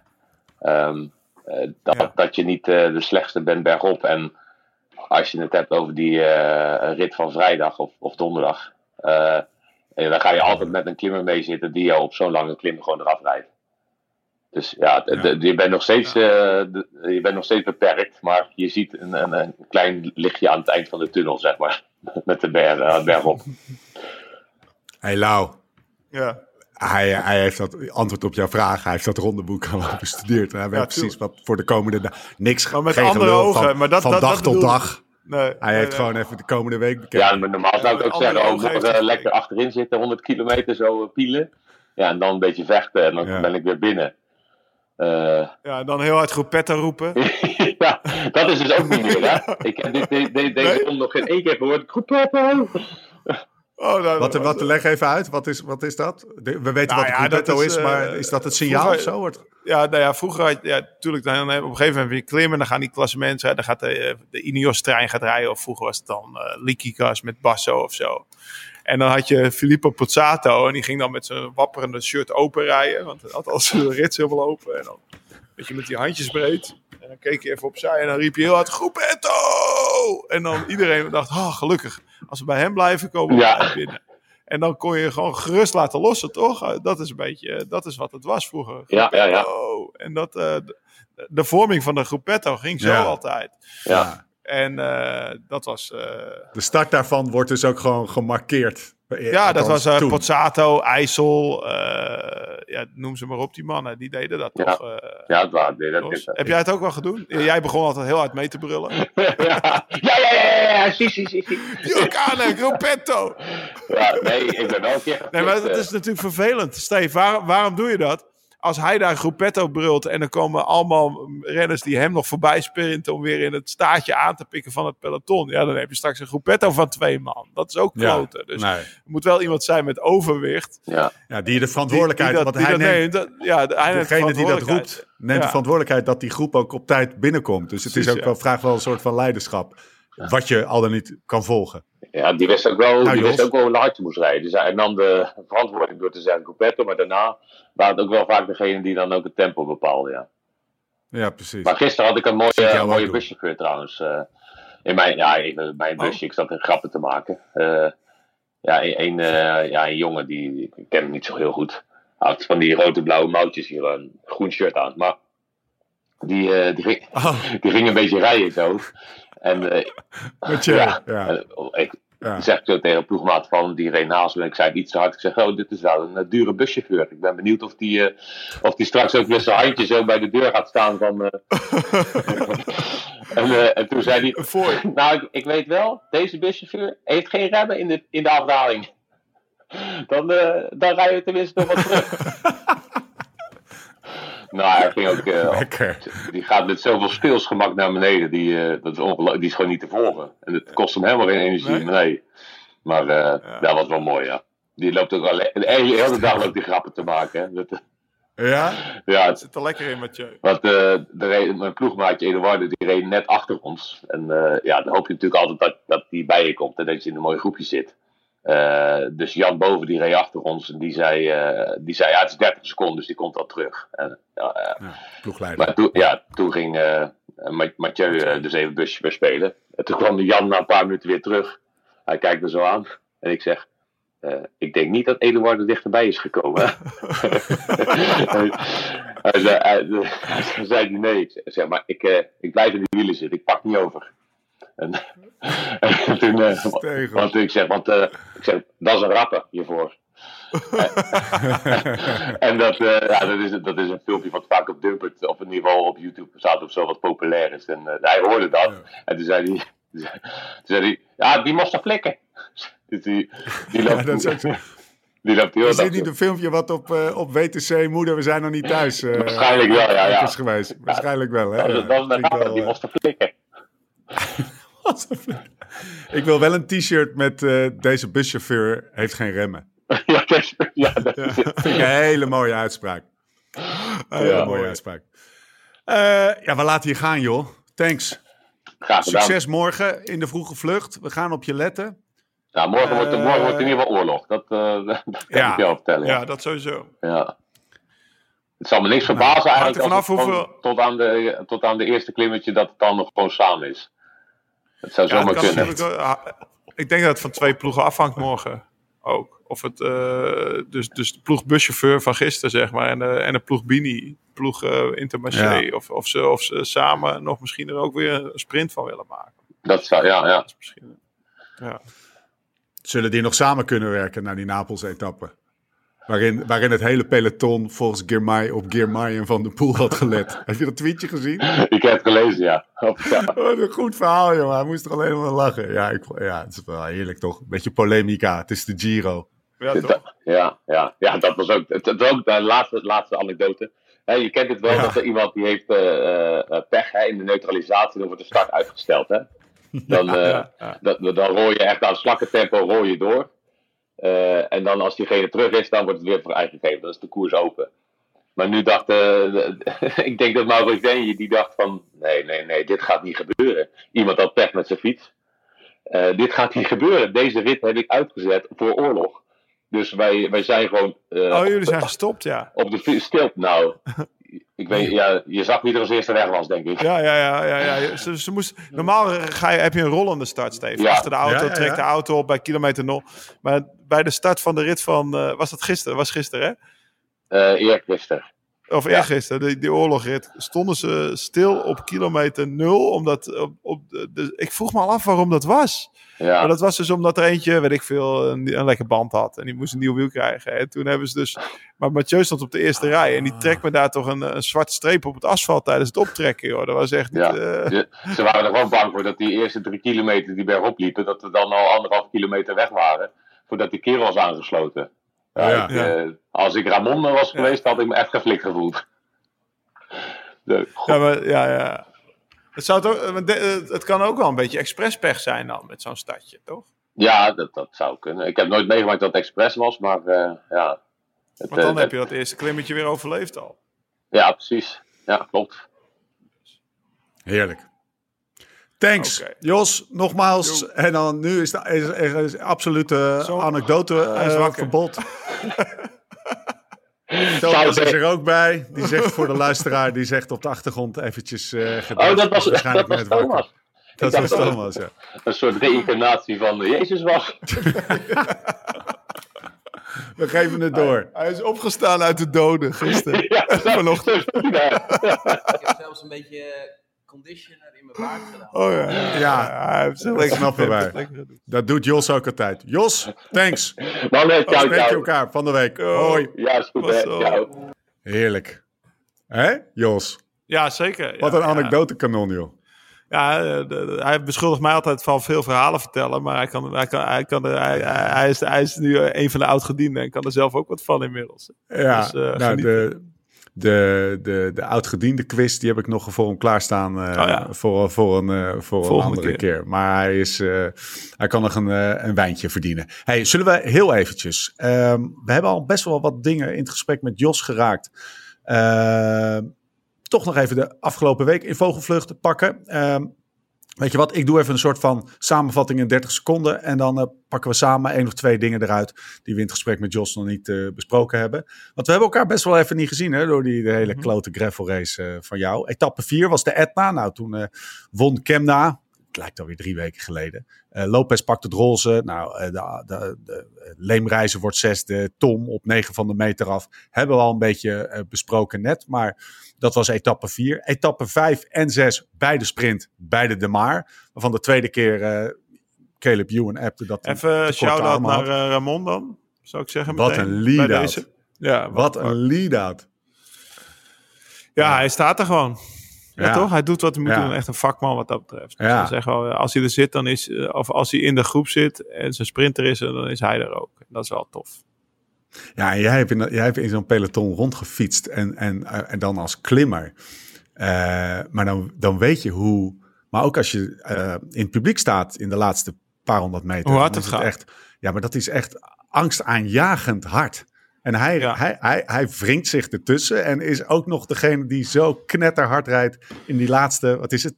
Ehm, eh, dat, Ja. dat je niet eh, de slechtste bent bergop. En als je het hebt over die eh, rit van vrijdag of, of donderdag. Eh, en dan ga je altijd met een klimmer mee zitten die jou op zo'n lange klim gewoon eraf rijdt. Dus ja, je, bent nog steeds, eh, je bent nog steeds beperkt, maar je ziet een, een, een klein lichtje aan het eind van de tunnel, zeg maar. Met de berg, eh, berg op. Hey Lau, ja. hij, hij heeft dat antwoord op jouw vraag. Hij heeft dat rondeboek al bestudeerd. Hij weet Ja, precies wat voor de komende dagen. Niks Maar met geen andere ogen, Van, maar dat- van dat- dag dat tot bedoel dag. Nee, Hij nee, heeft nee. gewoon even de komende week bekeken. Ja, maar normaal zou ik ook zeggen, andere oh, morgen hij lekker achterin zitten, 100 kilometer zo eh, pielen. Ja, en dan een beetje vechten en dan Ja. ben ik weer binnen. Eh, Ja, dan heel hard Groepetta roepen. ja, dat is dus ook niet meer, hè? Ik heb dit, dit, dit, deze Nee? nog geen één keer gehoord. Groepetto! Oh, nou, Wat, wat, leg even uit, wat is, wat is dat? We weten Nou wat ja, gruppetto is, is, maar eh, is dat het signaal vroeger- of zo? Wordt- Ja, nou ja, vroeger had je, ja, natuurlijk, dan, op een gegeven moment weer klimmen, dan gaan die klassementen, dan gaat de, eh, de Ineos-trein gaat rijden, of vroeger was het dan eh Likikas met Basso of zo. En dan had je Filippo Pozzato en die ging dan met zijn wapperende shirt open rijden, want hij had al zijn rits helemaal open. En dan, weet je, met die handjes breed. En dan keek je even opzij en dan riep je heel hard, Groepetto! En dan iedereen dacht, oh, gelukkig, als we bij hem blijven, komen we Ja. binnen. En dan kon je gewoon gerust laten lossen, toch? Eh, Dat is een beetje, eh, dat is wat het was vroeger. Ja, ja, ja. Oh, en dat, eh, de, de vorming van de groepetto ging zo Ja. altijd. Ja. En eh, dat was, eh, De start daarvan wordt dus ook gewoon gemarkeerd. ja, dat was uh. Pozzato, IJssel, eh, ja, noem ze maar op, die mannen, die deden dat Ja. toch? eh, Ja, het waar. Nee, dat Heb jij het ook wel gedaan? Jij begon altijd heel hard mee te brullen. ja, ja, ja, zie, zie, zie, Gruppetto! Ja, nee, ik ben wel een keer Nee, maar dat eh. is natuurlijk vervelend. Steve, waar- waarom doe je dat? als hij daar Gruppetto brult en er komen allemaal renners die hem nog voorbij sprinten om weer in het staartje aan te pikken van het peloton. Ja, dan heb je straks een Gruppetto van twee man. Dat is ook Ja, kloten. Dus nee. er moet wel iemand zijn met overwicht. Ja. Ja, die de verantwoordelijkheid... Die, dat, hij dat neemt, neemt, dat- ja, hij neemt degene die dat roept, neemt de verantwoordelijkheid dat die groep ook op tijd binnenkomt. Dus het is ook ja. wel, vraagt wel een soort van leiderschap. Wat je al dan niet kan volgen. Ja, die wist ook wel, Nou, die wist ook wel hoe hard hij moest rijden. Dus hij nam de verantwoording door te zeggen Gruppetto, maar daarna waren het ook wel vaak degene die dan ook het tempo bepaalde, ja. Ja, precies. Maar gisteren had ik een mooie, buschauffeur trouwens. eh, in mijn, ja, in mijn Oh. busje, ik zat er grappen te maken. Eh, ja, een, een, eh, ja, een jongen, die, ik ken hem niet zo heel goed. Hij had van die rode blauwe mouwtjes hier, een groen shirt aan. Maar die, eh, die, ging, Oh, die ging een beetje rijden zo. En eh, met je, ja, ja. ik Ja. zeg zo tegen een ploegmaat van die reed naast me. Ik zei iets te hard. Ik zeg, oh, dit is wel een eh, dure buschauffeur. Ik ben benieuwd of die, of die straks ook met zijn handje zo bij de deur gaat staan van... en, en toen zei hij, Voor. nou, ik, ik weet wel, deze buschauffeur heeft geen remmen in de, in de afdaling. Dan, eh, dan rijden we tenminste nog wat terug. nou, hij ging ook... eh, die gaat met zoveel speelsgemak naar beneden. Die, eh, dat is ongelooflijk. Die is gewoon niet te volgen. En het kost hem helemaal geen energie. Nee? Nee. Maar eh, dat was wel mooi, ja. Die loopt ook alleen, de hele, dag loopt die grappen te maken. Hè. Dat, Ja? ja, het, Zit er lekker in, Mathieu. want eh, de mijn ploegmaatje Eduardo, die reed net achter ons. En eh, ja, dan hoop je natuurlijk altijd dat, dat die bij je komt en dat je in een mooi groepje zit. Eh, dus Jan Boven, die reed achter ons en die zei, eh, die zei ja, het is 30 seconden, dus die komt al terug. En, ja, eh, maar toen, ja, toen ging Ma- Mathieu dus even busje weer spelen. En toen kwam Jan na een paar minuten weer terug. Hij kijkt me zo aan en ik zeg... ik denk niet dat Eduard er dichterbij is gekomen. hij, zei, hij, hij zei die nee. Ik zeg, maar ik, ik blijf in de wielen zitten. Ik pak niet over. En, en toen, Stegen. want ik zeg, want eh, ik zeg, dat is een rapper hiervoor. en dat, eh, ja, dat, is, dat is een filmpje wat vaak op Dumpert, of in ieder geval op YouTube staat of zo, wat populair is. En hij hoorde dat. En toen zei hij, toen zei hij ja, die moest er flikken. Dus die, die loopt, Ja, dat is ook die loopt heel Is dit niet een filmpje wat op, op WTC Moeder, we zijn nog niet thuis Waarschijnlijk wel, ja, ja. is geweest? Waarschijnlijk wel, hè? Dat was een rapper, die moest er flikken. Ik wil wel een t-shirt met eh, deze buschauffeur heeft geen remmen. ja, dat, ja, dat is het. Vind ik een hele mooie uitspraak. Een hele Ja, mooie mooi. uitspraak. Eh, ja, we laten je gaan, joh. Thanks. Graag gedaan. Succes morgen in de vroege vlucht. We gaan op je letten. Nou, morgen, wordt, Eh, morgen wordt in ieder geval oorlog. Dat, eh, dat kan Ja. ik je wel vertellen. Ja. Ja, dat sowieso. Ja. Het zal me niks verbazen eigenlijk er als het hoeveel- tot, aan de, tot aan de eerste klimmetje dat het dan nog gewoon samen is. Het zou Ja, zomaar kunnen. wel- ah, ik denk dat het van twee ploegen afhangt morgen ook. Of het, eh, dus, dus de ploeg buschauffeur van gisteren, zeg maar, en de, en de ploeg Bini, ploeg eh Intermarché, Ja. of, of, ze, of ze samen nog misschien er ook weer een sprint van willen maken. Dat zou, ja, ja. Dat is misschien, ja. Zullen die nog samen kunnen werken naar die Napels-etappe? Waarin, waarin het hele peloton volgens Girmay op Girmay en Van der Poel had gelet. Heb je dat tweetje gezien? Ik heb het gelezen, ja. Wat een goed verhaal, jongen. Hij moest er alleen maar lachen. Ja, ik, ja, het is wel heerlijk toch? Beetje polemica. Het is de Giro. Ja, toch? Dat- ja, ja, ja, dat was ook, het, het was ook de laatste, laatste anecdote. Hè, je kent het wel Ja. dat er iemand die heeft eh, eh, pech hè, in de neutralisatie, dan wordt de start uitgesteld. Hè? Dan, eh, ja, ja. dat- dan rooi je echt aan slakkentempo rooi je door. Eh, en dan als diegene terug is, dan wordt het weer vrijgegeven. Dan is de koers open. Maar nu dacht, eh, ik denk dat Mauro Denje, die dacht van, nee, nee, nee, dit gaat niet gebeuren. Iemand had pech met zijn fiets. Eh, dit gaat niet gebeuren. Deze rit heb ik uitgezet voor oorlog. Dus wij, wij zijn gewoon Oh, jullie zijn gestopt, ja. op de fiets stil. Nou, ik weet, ja, je zag wie er als eerste weg was, denk ik. Ja, ja, ja. ja, ja. Ze, ze moest, normaal ga je, heb je een rollende start, Steven. Ja. Achter de auto, Ja, ja, trekt de auto op bij kilometer 0. Maar bij de start van de rit van, eh, was dat gisteren? Was gisteren, hè? Eh eergisteren. Of Ja. eergisteren, die, die oorlogrit, stonden ze stil op kilometer 0. Omdat, op, op de, de- ik vroeg me al af waarom dat was. Ja, Maar dat was dus omdat er eentje, weet ik veel, een, een lekker band had. En die moest een nieuw wiel krijgen. En toen hebben ze dus... Maar Mathieu stond op de eerste rij. En die trekt me daar toch een, een zwarte streep op het asfalt tijdens het optrekken, joh. Dat was echt. Ja. eh, ze, ze waren er gewoon bang voor dat die eerste drie kilometer die bergop liepen, dat we dan al anderhalf kilometer weg waren, voordat die kerel was aangesloten. Ja, Ja. ik, eh, als ik Ramon was geweest, had ik me echt geflikt gevoeld. De, Ja, maar, ja, ja. Het, zou toch, maar de- het kan ook wel een beetje expresspech zijn dan, met zo'n stadje, toch? Ja, dat, dat zou kunnen. Ik heb nooit meegemaakt dat het expres was, maar eh, ja. Het, Want dan eh, heb je dat eerste klimmetje weer overleefd al. Ja, precies. Ja, klopt. Heerlijk. Thanks. Jos, nogmaals. Jo. En dan nu is de is, er is absolute anekdote eh, wakker. verbod. Thomas is er ook bij. Die zegt voor de luisteraar, die zegt op de achtergrond eventjes eh gedacht. Oh, dat was, Is waarschijnlijk dat was wakker. Thomas. Dat was Thomas, ja. Een soort reïncarnatie van eh, Jezus was. We geven het door. Hij is opgestaan uit de doden gisteren. ja, Vanochtend. Ja. Ik heb zelfs een beetje conditioner in mijn baard gedaan. Oh ja. Ja, hij heeft zich dat doet Jos ook altijd. Jos, thanks. Nee, Dan ciao, spreek je ciao. elkaar van de week. Hoi. Ja, is goed. Ciao. Heerlijk. Hè, Jos? Ja, zeker. Wat Ja, een ja. anekdotekanon, joh. Ja, eh, de- de- hij beschuldigt mij altijd van veel verhalen vertellen. Maar hij, kan, hij, kan, hij, kan, hij, hij, hij is, hij is nu een van de oud-gedienden en kan er zelf ook wat van inmiddels. Ja, Dus, eh, nou, genieten. de, de, de, de oud-gediende quiz, die heb ik nog voor hem klaarstaan eh, Oh ja. voor, voor een, eh, voor een andere keer. keer. Maar hij, is, eh, hij kan nog een, eh, een wijntje verdienen. Hey, zullen we heel eventjes, ehm, we hebben al best wel wat dingen in het gesprek met Jos geraakt. Ehm, toch nog even de afgelopen week in vogelvlucht pakken. Ehm, Weet je wat, ik doe even een soort van samenvatting in 30 seconden. En dan eh, pakken we samen één of twee dingen eruit die we in het gesprek met Jos nog niet eh, besproken hebben. Want we hebben elkaar best wel even niet gezien hè, door die de hele Mhm. klote gravel race eh, van jou. Etappe 4 was de Etna. Nou, toen won Kemna. Het lijkt alweer drie weken geleden. Lopez pakt het roze. Nou, de, de, de, Leemreizen wordt zesde. Tom op 9 van de meter af. Hebben we al een beetje besproken net. Maar dat was etappe 4. Etappe 5 en 6, beide sprint, beide de Maar. Waarvan de tweede keer eh, Caleb Ewan appte dat Even shout-out naar eh, Ramon dan, zou ik zeggen. Wat een lead-out. Ja, Wat een lead-out. Ja, hij staat er gewoon. Ja, Ja. toch? Hij doet wat hij moet Ja. doen. Echt een vakman wat dat betreft. Dus Ja. zeggen we, als hij er zit, dan is, eh, of als hij in de groep zit en zijn sprinter is, dan is hij er ook. Dat is wel tof. Ja, en jij hebt in, jij hebt in zo'n peloton rondgefietst en, en, eh, en dan als klimmer. Eh, maar dan, dan weet je hoe... Maar ook als je eh, in het publiek staat in de laatste paar honderd meter. Hoe hard het gaat. Echt, ja, maar dat is echt angstaanjagend hard. En hij, Ja. hij, hij, hij wringt zich ertussen en is ook nog degene die zo knetterhard rijdt in die laatste, wat is het?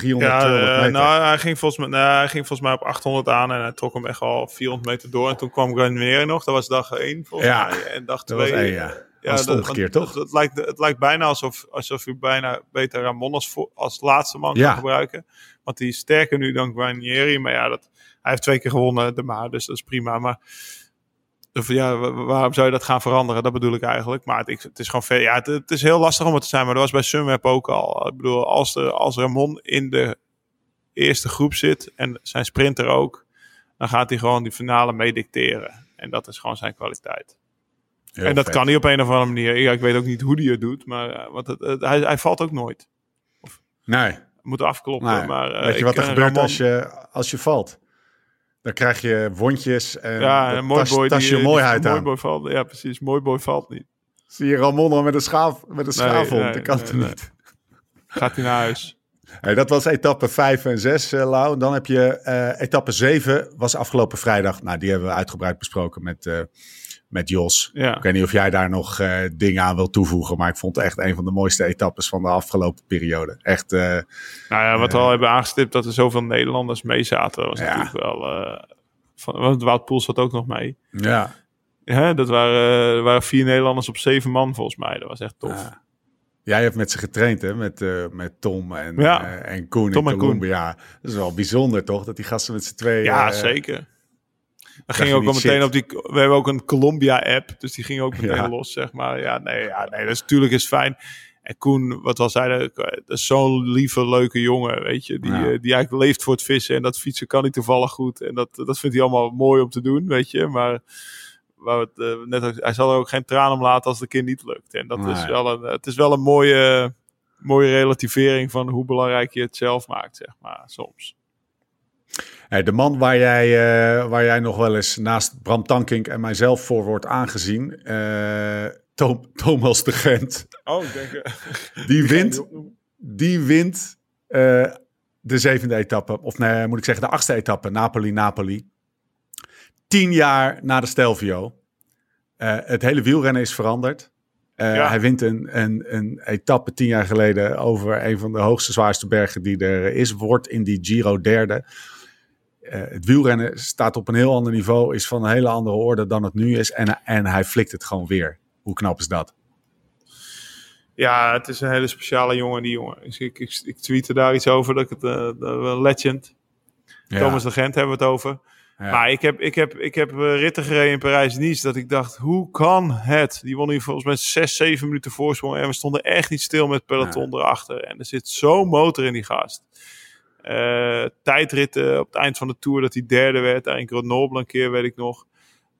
300, Ja, 200 eh, meter. nou, hij ging, volgens mij, nou, hij ging volgens mij op 800 aan en hij trok hem echt al 400 meter door. En toen kwam Granier nog, dat was dag 1 volgens Ja, mij. En dag dat 2. was één, ja. Het dat- omgekeerd, want toch? Het, het, lijkt, het lijkt bijna alsof, alsof u bijna beter Ramon als, als laatste man Ja. kan gebruiken. Want die is sterker nu dan Granieri. Maar ja, dat, hij heeft twee keer gewonnen, de Maar, dus dat is prima. Maar of ja, wa- waarom zou je dat gaan veranderen? Dat bedoel ik eigenlijk. Maar het, het is gewoon veel. Ja, het, het is heel lastig om het te zijn. Maar dat was bij Sunweb ook al. Ik bedoel, als, de, als Ramon in de eerste groep zit en zijn sprinter ook, dan gaat hij gewoon die finale meedicteren. En dat is gewoon zijn kwaliteit. Heel en dat vet. kan hij op een of andere manier. Ja, ik weet ook niet hoe hij het doet, maar eh, want het, het- hij, hij valt ook nooit. Nee, Moet afkloppen. nee. maar, eh, weet je wat er gebeurt Ramon- als, je, als je valt? Dan krijg je wondjes en Ja, een mooi tas, boy. tas je die, mooiheid die, aan. mooi boy valt, ja, precies. Mooi boy valt niet. Zie je Ramon al met een, schaaf, met een schaafhond? nee, dat kan nee, nee. niet? Gaat hij naar huis. Hey, dat was etappe 5 en 6, eh Lau. Dan heb je eh, etappe 7, was afgelopen vrijdag. Nou, die hebben we uitgebreid besproken met, eh, met Jos. Ja. Ik weet niet of jij daar nog eh, dingen aan wil toevoegen. Maar ik vond het echt een van de mooiste etappes van de afgelopen periode. Echt, eh, Nou ja, wat we al hebben aangestipt dat er zoveel Nederlanders mee zaten, was Ja. natuurlijk wel. eh van, want Wout Poels zat ook nog mee. ja. Ja, dat waren, er waren vier Nederlanders op zeven man volgens mij. Dat was echt tof. Ja. Jij hebt met ze getraind, hè? Met, eh, met Tom en, Ja. eh, en Koen Tom in. Colombia. Dat is wel bijzonder, toch? Dat die gasten met z'n tweeën... Ja, eh, zeker. We je gingen ook al meteen op die. We hebben ook een Colombia-app, dus die ging ook meteen Ja. los, zeg maar. Ja, nee, ja, nee, dat is natuurlijk is fijn. En Koen, wat al zeiden, dat is zo'n lieve, leuke jongen, weet je. Die, Ja. eh, die eigenlijk leeft voor het vissen. En dat fietsen kan hij toevallig goed. En dat, dat vindt hij allemaal mooi om te doen, weet je. Maar waar we het, eh, net hij zal er ook geen traan om laten als een keer niet lukt. En dat is wel een, het is wel een mooie, mooie relativering van hoe belangrijk je het zelf maakt, zeg maar, soms. Hey, de man waar jij, eh, waar jij nog wel eens naast Bram Tankink en mijzelf voor wordt aangezien, eh, Tom- Thomas de Gent, Oh, ik denk... eh, die wint, die wint de zevende etappe, of nee, moet ik zeggen de achtste etappe, Napoli-Napoli. Tien jaar na de Stelvio. Het hele wielrennen is veranderd. Ja. Hij wint een, een, een etappe tien jaar geleden over een van de hoogste, zwaarste bergen die er is. Wordt in die Giro derde. Eh, het wielrennen staat op een heel ander niveau, is van een hele andere orde dan het nu is. En, en hij flikt het gewoon weer. Hoe knap is dat? Ja, het is een hele speciale jongen, die jongen. Dus ik, ik, ik tweette daar iets over, dat ik het... eh, een legend. Ja. Thomas de Gent hebben we het over. Ja. Maar ik heb, ik heb, ik heb eh, ritten gereden in Parijs-Nice dat ik dacht, hoe kan het? Die won hier volgens mij 6, 7 minuten voorsprong en we stonden echt niet stil met peloton erachter. En er zit zo'n motor in die gast. Eh, tijdritten op het eind van de Tour dat hij derde werd, in Grenoble een keer weet ik nog.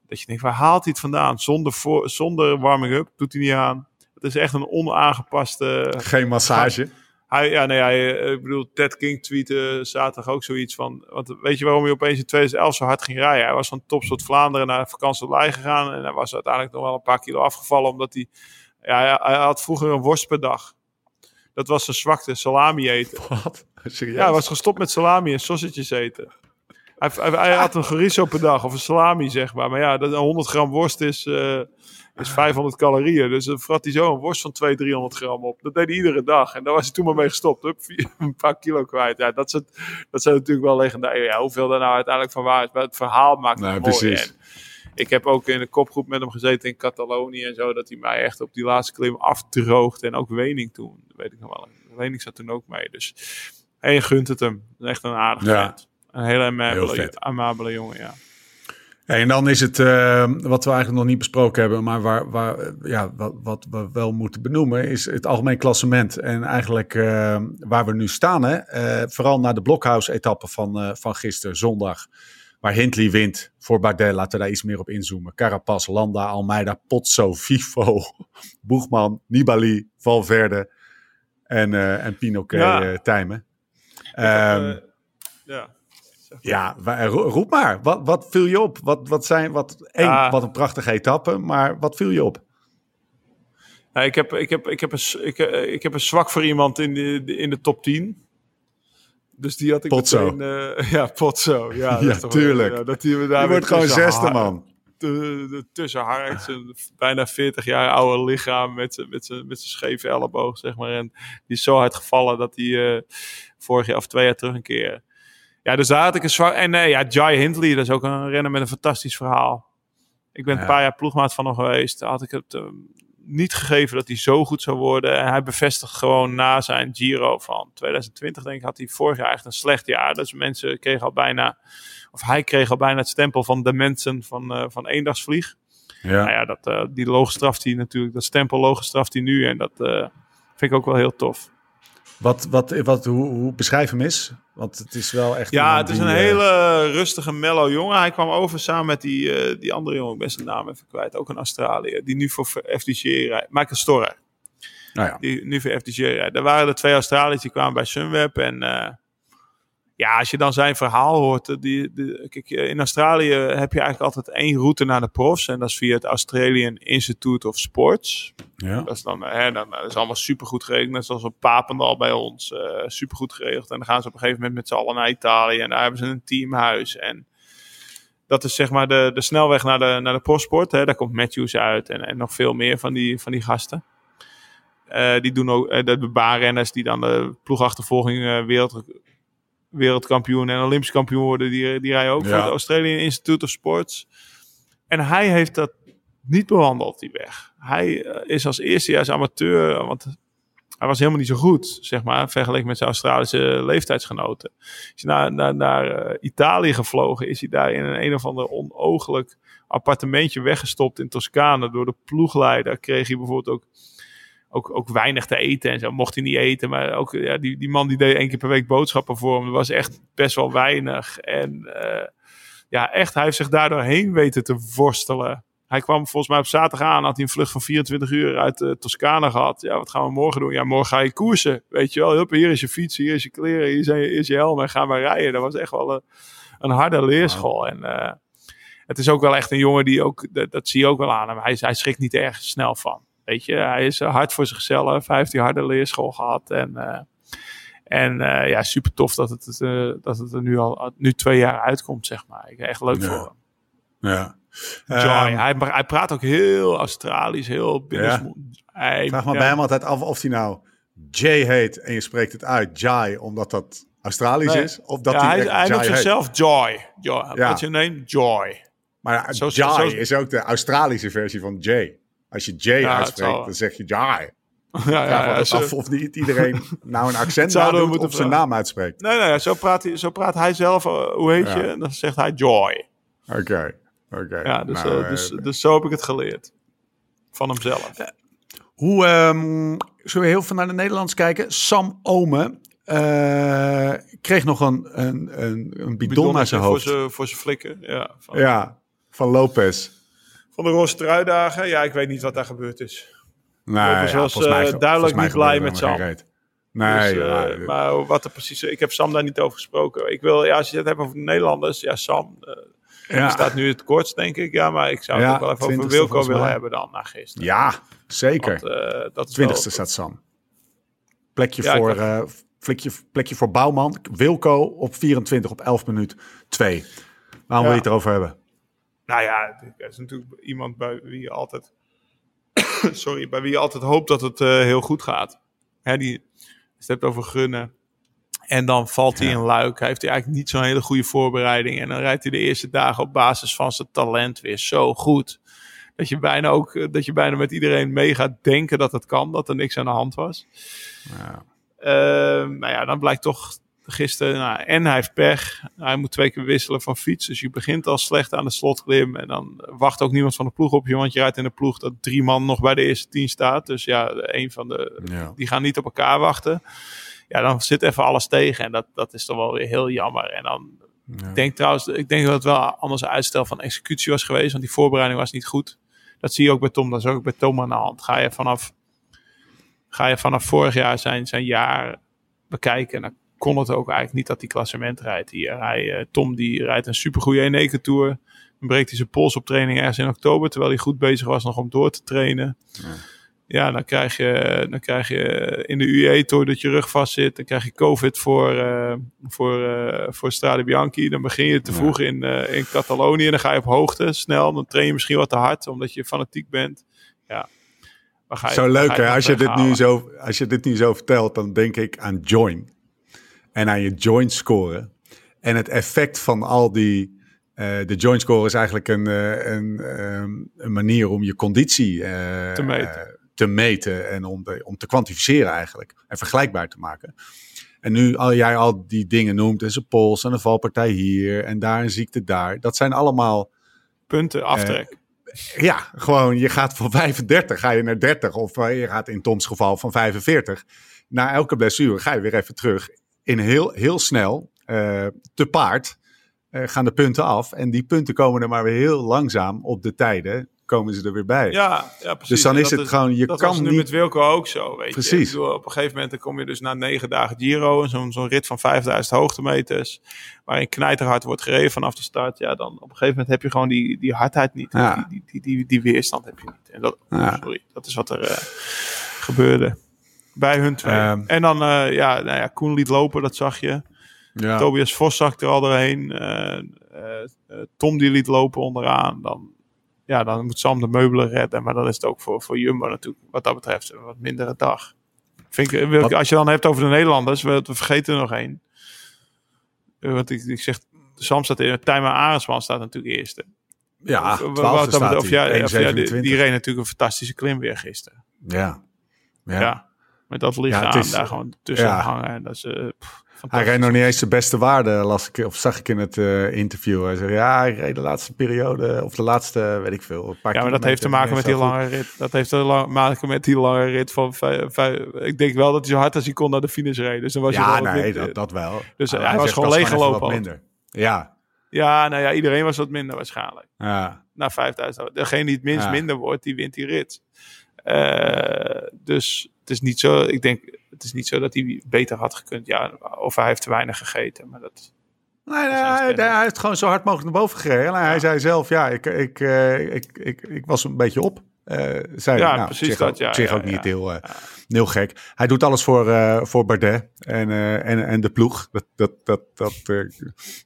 Dat je denkt, waar haalt hij het vandaan? Zonder, voor, zonder warming-up, doet hij niet aan. Het is echt een onaangepaste Geen massage. hij, ja, nee, hij, eh, ik bedoel, Ted King tweette zaterdag ook zoiets van... Want weet je waarom hij opeens in 2011 zo hard ging rijden? Hij was van Topsport Vlaanderen naar vakantie gegaan... en hij was uiteindelijk nog wel een paar kilo afgevallen... omdat hij... Ja, hij- hij had vroeger een worst per dag. Dat was zijn zwakte, salami eten. Wat? Serieus? Ja, hij was gestopt met salami en sausages eten. Hij, hij, hij had een chorizo per dag, of een salami, zeg maar. Maar ja, dat, 100 gram worst is, eh, is 500 calorieën. Dus dan vrat hij zo een worst van 200, 300 gram op. Dat deed hij iedere dag. En daar was hij toen maar mee gestopt. Hup, een paar kilo kwijt. Ja, dat, is het, dat zijn natuurlijk wel legendare. Ja, hoeveel daar nou uiteindelijk van waar is. Maar het verhaal maakt het Nee, mooi. precies. En ik heb ook in de kopgroep met hem gezeten in Catalonië en zo. Dat hij mij echt op die laatste klim afdroogt. En ook Wening toen. Weet ik nog wel. Wening zat toen ook mee. Dus en je gunt het hem. Echt een aardige Ja. vent. Een hele amabele, amabele jongen, ja. Hey, en dan is het eh, wat we eigenlijk nog niet besproken hebben, maar waar, waar, eh, ja, wat, wat we wel moeten benoemen, is het algemeen klassement. En eigenlijk eh, waar we nu staan, hè, vooral na de Blockhouse-etappe van, van gisteren, zondag, waar Hindley wint voor Bardet. Laten we daar iets meer op inzoomen. Carapaz, Landa, Almeida, Pozzo, Vivo, Boegman, Nibali, Valverde en, en Pinoquet Ja. Tijmen. Eh, ja. ja, ro- roep maar. Wat, wat viel je op? Wat, wat zijn, wat, één, Ah. wat een prachtige etappe, maar wat viel je op? Ja, ik, heb, ik, heb, ik, heb een, ik, eh, ik heb een zwak voor iemand in de, in de top 10. Dus die had ik Potso. meteen... eh, ja, Potso. Ja, Ja, tuurlijk. ja, dat die, daar Je wordt gewoon zesde, man. De tussenharkt, zijn bijna 40 jaar oude lichaam met zijn met zijn- met zijn scheve elleboog, zeg maar. En die is zo hard gevallen dat hij eh, vorig jaar of twee jaar terug een keer... Ja, dus daar had ik een zwak... En nee, ja, Jai Hindley, dat is ook een renner met een fantastisch verhaal. Ik ben Ja. een paar jaar ploegmaat van hem geweest. Daar had ik het eh, niet gegeven dat hij zo goed zou worden. En hij bevestigt gewoon na zijn Giro van 2020, denk ik, had hij vorig jaar echt een slecht jaar. Dus mensen kregen al bijna, of hij kreeg al bijna het stempel van de mensen van, eh van eendagsvlieg. Ja. Nou ja, dat, eh, die logo straft hij natuurlijk, dat stempel logo straft hij nu. En dat eh, vind ik ook wel heel tof. Wat, wat, wat, hoe, hoe beschrijf hem is? Want het is wel echt. Ja, het is een hele rustige, mellow jongen. Hij kwam over samen met die, die andere jongen, ik ben zijn naam even kwijt, ook een Australië, die nu voor FDG rijdt. Michael Storer. nou ja. die nu voor FDG rijdt. Daar waren er twee Australiërs die kwamen bij Sunweb. En ja, als je dan zijn verhaal hoort. eh, Die, die, kijk, eh, in Australië heb je eigenlijk altijd één route naar de profs. En dat is via het Australian Institute of Sports. ja. Dat is dan, eh, hè, dan dat is allemaal supergoed geregeld. Net zoals op Papendal bij ons. eh supergoed geregeld. En dan gaan ze op een gegeven moment met z'n allen naar Italië. En daar hebben ze een teamhuis. En dat is zeg maar de, de snelweg naar de, naar de profsport. Hè. Daar komt Matthews uit. En, en nog veel meer van die, van die gasten. Eh, die doen ook eh, de, de baanrenners die dan de ploegachtervolging eh, wereld, wereldkampioen en olympisch kampioen worden. Die, die rijden ook Ja. voor het Australian Institute of Sports. En hij heeft dat niet bewandeld, die weg. Hij eh, is als eerstejaars amateur, want hij was helemaal niet zo goed, zeg maar, vergeleken met zijn Australische leeftijdsgenoten. Is naar, naar, naar eh, Italië gevlogen, is hij daar in een een of ander onooglijk appartementje weggestopt in Toscane door de ploegleider. Kreeg hij bijvoorbeeld ook, ook, ook weinig te eten en zo. Mocht hij niet eten, maar ook ja, die, die man die deed één keer per week boodschappen voor hem. Dat was echt best wel weinig. En eh, ja, echt, hij heeft zich daardoor heen weten te worstelen. Hij kwam volgens mij op zaterdag aan, had hij een vlucht van 24 uur uit uh, Toscane gehad. Ja, wat gaan we morgen doen? Ja, morgen ga je koersen. Weet je wel, Hup, hier is je fiets, hier is je kleren, hier is je, hier is je helm en ga maar rijden. Dat was echt wel een, een harde leerschool. En eh, het is ook wel echt een jongen die ook, dat, dat zie je ook wel aan hem. Hij, hij schrikt niet erg snel van. Weet je, hij is eh, hard voor zichzelf. Hij heeft die harde leerschool gehad. En, eh, en eh, ja, super tof dat het, dat het er nu al nu twee jaar uitkomt, zeg maar. Ik echt leuk Ja. voor hem. Ja. Joy. Ehm, hij, hij praat ook heel Australisch, heel Ik vraag ja. bij hem altijd af of hij nou Jay heet en je spreekt het uit, Jai, omdat dat Australisch Nee. is. Of dat ja, hij, hij, noemt zichzelf Joy. Joy. Ja. What's your name? Joy. Maar Zo- Jai is ook de Australische versie van Jay. Als je Jay Ja, het uitspreekt, dan zeg je Jai. ja, ja, af of niet iedereen nou een accent zouden we nadoet moeten of zijn naam uitspreekt. Nee, nee, zo praat hij, zo praat hij zelf. eh, hoe heet Ja. je? En dan zegt hij Joy. Oké, oké. Ja, dus, Nou, eh, dus, eh, dus zo heb ik het geleerd. Van hemzelf. Hoe, ehm, zullen we heel veel naar de Nederlands kijken? Sam Omen eh, kreeg nog een, een, een, een bidon naar zijn voor hoofd. zijn, voor zijn flikken. Ja, van, Ja, van Lopez. Van de roze truidagen. Ja, ik weet niet wat daar gebeurd is. Nee, ja, was, mij- eh, duidelijk niet blij met Sam. Nee, Dus, ja, eh, maar wat er precies... Ik heb Sam daar niet over gesproken. Ik wil, ja, als je het hebt over de Nederlanders... Ja, Sam eh, ja. staat nu het kortst, denk ik. Ja, maar ik zou het ook wel even over 20ste Wilco willen hebben dan, na gisteren. ja, zeker. Want, dat is wel- Twintigste staat Sam. Plekje, voor, dacht- plekje, plekje voor Bouwman. Wilco op 24 op 11 minuut 2. Waarom wil je het erover hebben? Nou ja, er is natuurlijk iemand bij wie je altijd... sorry, bij wie je altijd hoopt dat het eh, heel goed gaat. Hè, die, het hebt over gunnen. En dan valt hij Ja. in luik. Hij heeft hij eigenlijk niet zo'n hele goede voorbereiding. En dan rijdt hij de eerste dagen op basis van zijn talent weer zo goed. Dat je bijna ook eh, dat je bijna met iedereen mee gaat denken dat het kan, dat er niks aan de hand was. Ja. Ehm, nou ja, dan blijkt toch gisteren, nou, en hij heeft pech. Hij moet twee keer wisselen van fiets. Dus je begint al slecht aan de slotklim. En dan wacht ook niemand van de ploeg op je. Want je rijdt in een ploeg dat drie man nog bij de eerste tien staat. Dus ja, een van de, Ja. die gaan niet op elkaar wachten. Ja, dan zit even alles tegen. En dat, dat is toch wel weer heel jammer. En dan Ja. ik denk trouwens, ik denk dat het wel anders uitstel van executie was geweest. Want die voorbereiding was niet goed. Dat zie je ook bij Tom. Dat is ook bij Tom aan de hand. Ga je vanaf, ga je vanaf vorig jaar zijn, zijn jaar bekijken. Dan kon het ook eigenlijk niet dat hij klassement rijdt hier. Hij, eh, Tom die rijdt een supergoeie Eneco Tour. Dan breekt hij zijn pols op training ergens in oktober. Terwijl hij goed bezig was nog om door te trainen. Ja, dan krijg je, dan krijg je in de UE Tour dat je rug vast zit. Dan krijg je COVID voor, eh, voor, eh, voor Strade Bianchi. Dan begin je te Ja. vroeg in, in Catalonië. Dan ga je op hoogte snel. Dan train je misschien wat te hard, omdat je fanatiek bent. Ja. Je- Zo leuk hè, als je, dit nu zo, als je dit nu zo vertelt, dan denk ik aan join. En aan je joint scoren. En het effect van al die... eh, de joint score is eigenlijk een, eh, een, ehm, een manier om je conditie eh, Te meten. te meten en om, de, om te kwantificeren eigenlijk. En vergelijkbaar te maken. En nu al jij al die dingen noemt, en zijn pols en een valpartij hier en daar een ziekte daar. Dat zijn allemaal Punten aftrek. ja, gewoon je gaat van 35 ga je naar 30 of je gaat in Toms geval van 45. Na elke blessure ga je weer even terug in heel, heel snel eh, te paard eh, gaan de punten af en die punten komen er maar weer heel langzaam op de tijden komen ze er weer bij. ja, ja, precies. dus dan is het gewoon je dat was kan nu niet met Wilco ook zo, weet je. Precies. Op een gegeven moment dan kom je dus na negen dagen Giro, en zo'n zo'n rit van 5000 hoogtemeters, waarin knijterhard wordt gereden vanaf de start. Ja, dan op een gegeven moment heb je gewoon die, die hardheid niet. Ja. Die, die, die, die weerstand heb je niet. En dat, Ja. sorry, dat is wat er eh, gebeurde bij hun twee. Ehm. en dan, eh, ja, nou ja, Koen liet lopen, dat zag je. ja. Tobias Vos zag er al doorheen. Eh, eh, Tom die liet lopen onderaan. Dan, ja, dan moet Sam de meubelen redden. Maar dan is het ook voor, voor Jumbo natuurlijk wat dat betreft een wat mindere dag. Vind ik, Wat- als je dan hebt over de Nederlanders, we, we vergeten er nog één. Wat ik, ik zeg, Sam staat in, Tijmen Arendsman staat natuurlijk eerste. ja, Of- 12 wat staat of ja, of ja, die, 1,27. die reed natuurlijk een fantastische klim weer gisteren. ja. Ja. Ja. Met dat lichaam Ja, is- daar gewoon tussen ja. hangen. En dat is, eh, pff, Hij reed nog niet eens de beste waarde, las ik, of zag ik in het eh, interview. Hij zei, ja, ik reed de laatste periode, of de laatste, weet ik veel. Een paar Ja, maar dat heeft te maken met die goed. lange rit. Dat heeft te maken met die lange rit van vijf, vijf- Ik denk wel dat hij zo hard als hij kon naar de finish reed. Dus dan was Ja, hij nee, dat, dat wel. Dus hij was gewoon ik leeg even gelopen wat ook. minder. Ja, Ja, nou ja, iedereen was wat minder waarschijnlijk. ja. Na 5000. Degene die het minst Ja. minder wordt, die wint die rit. Eh, dus het is niet zo. Ik denk, het is niet zo dat hij beter had gekund. Ja, of hij heeft te weinig gegeten. Maar dat. Nee, hij, hij heeft gewoon zo hard mogelijk naar boven gereden. En Hij zei zelf, ja, ik, ik, eh, ik, ik, ik was een beetje op. Zei, Ja, nou, precies zich dat, ook- ja, zich ja, ook niet heel, eh, heel gek. Hij doet alles voor, voor Bardet en, en, en de ploeg. Dat, dat, dat, dat,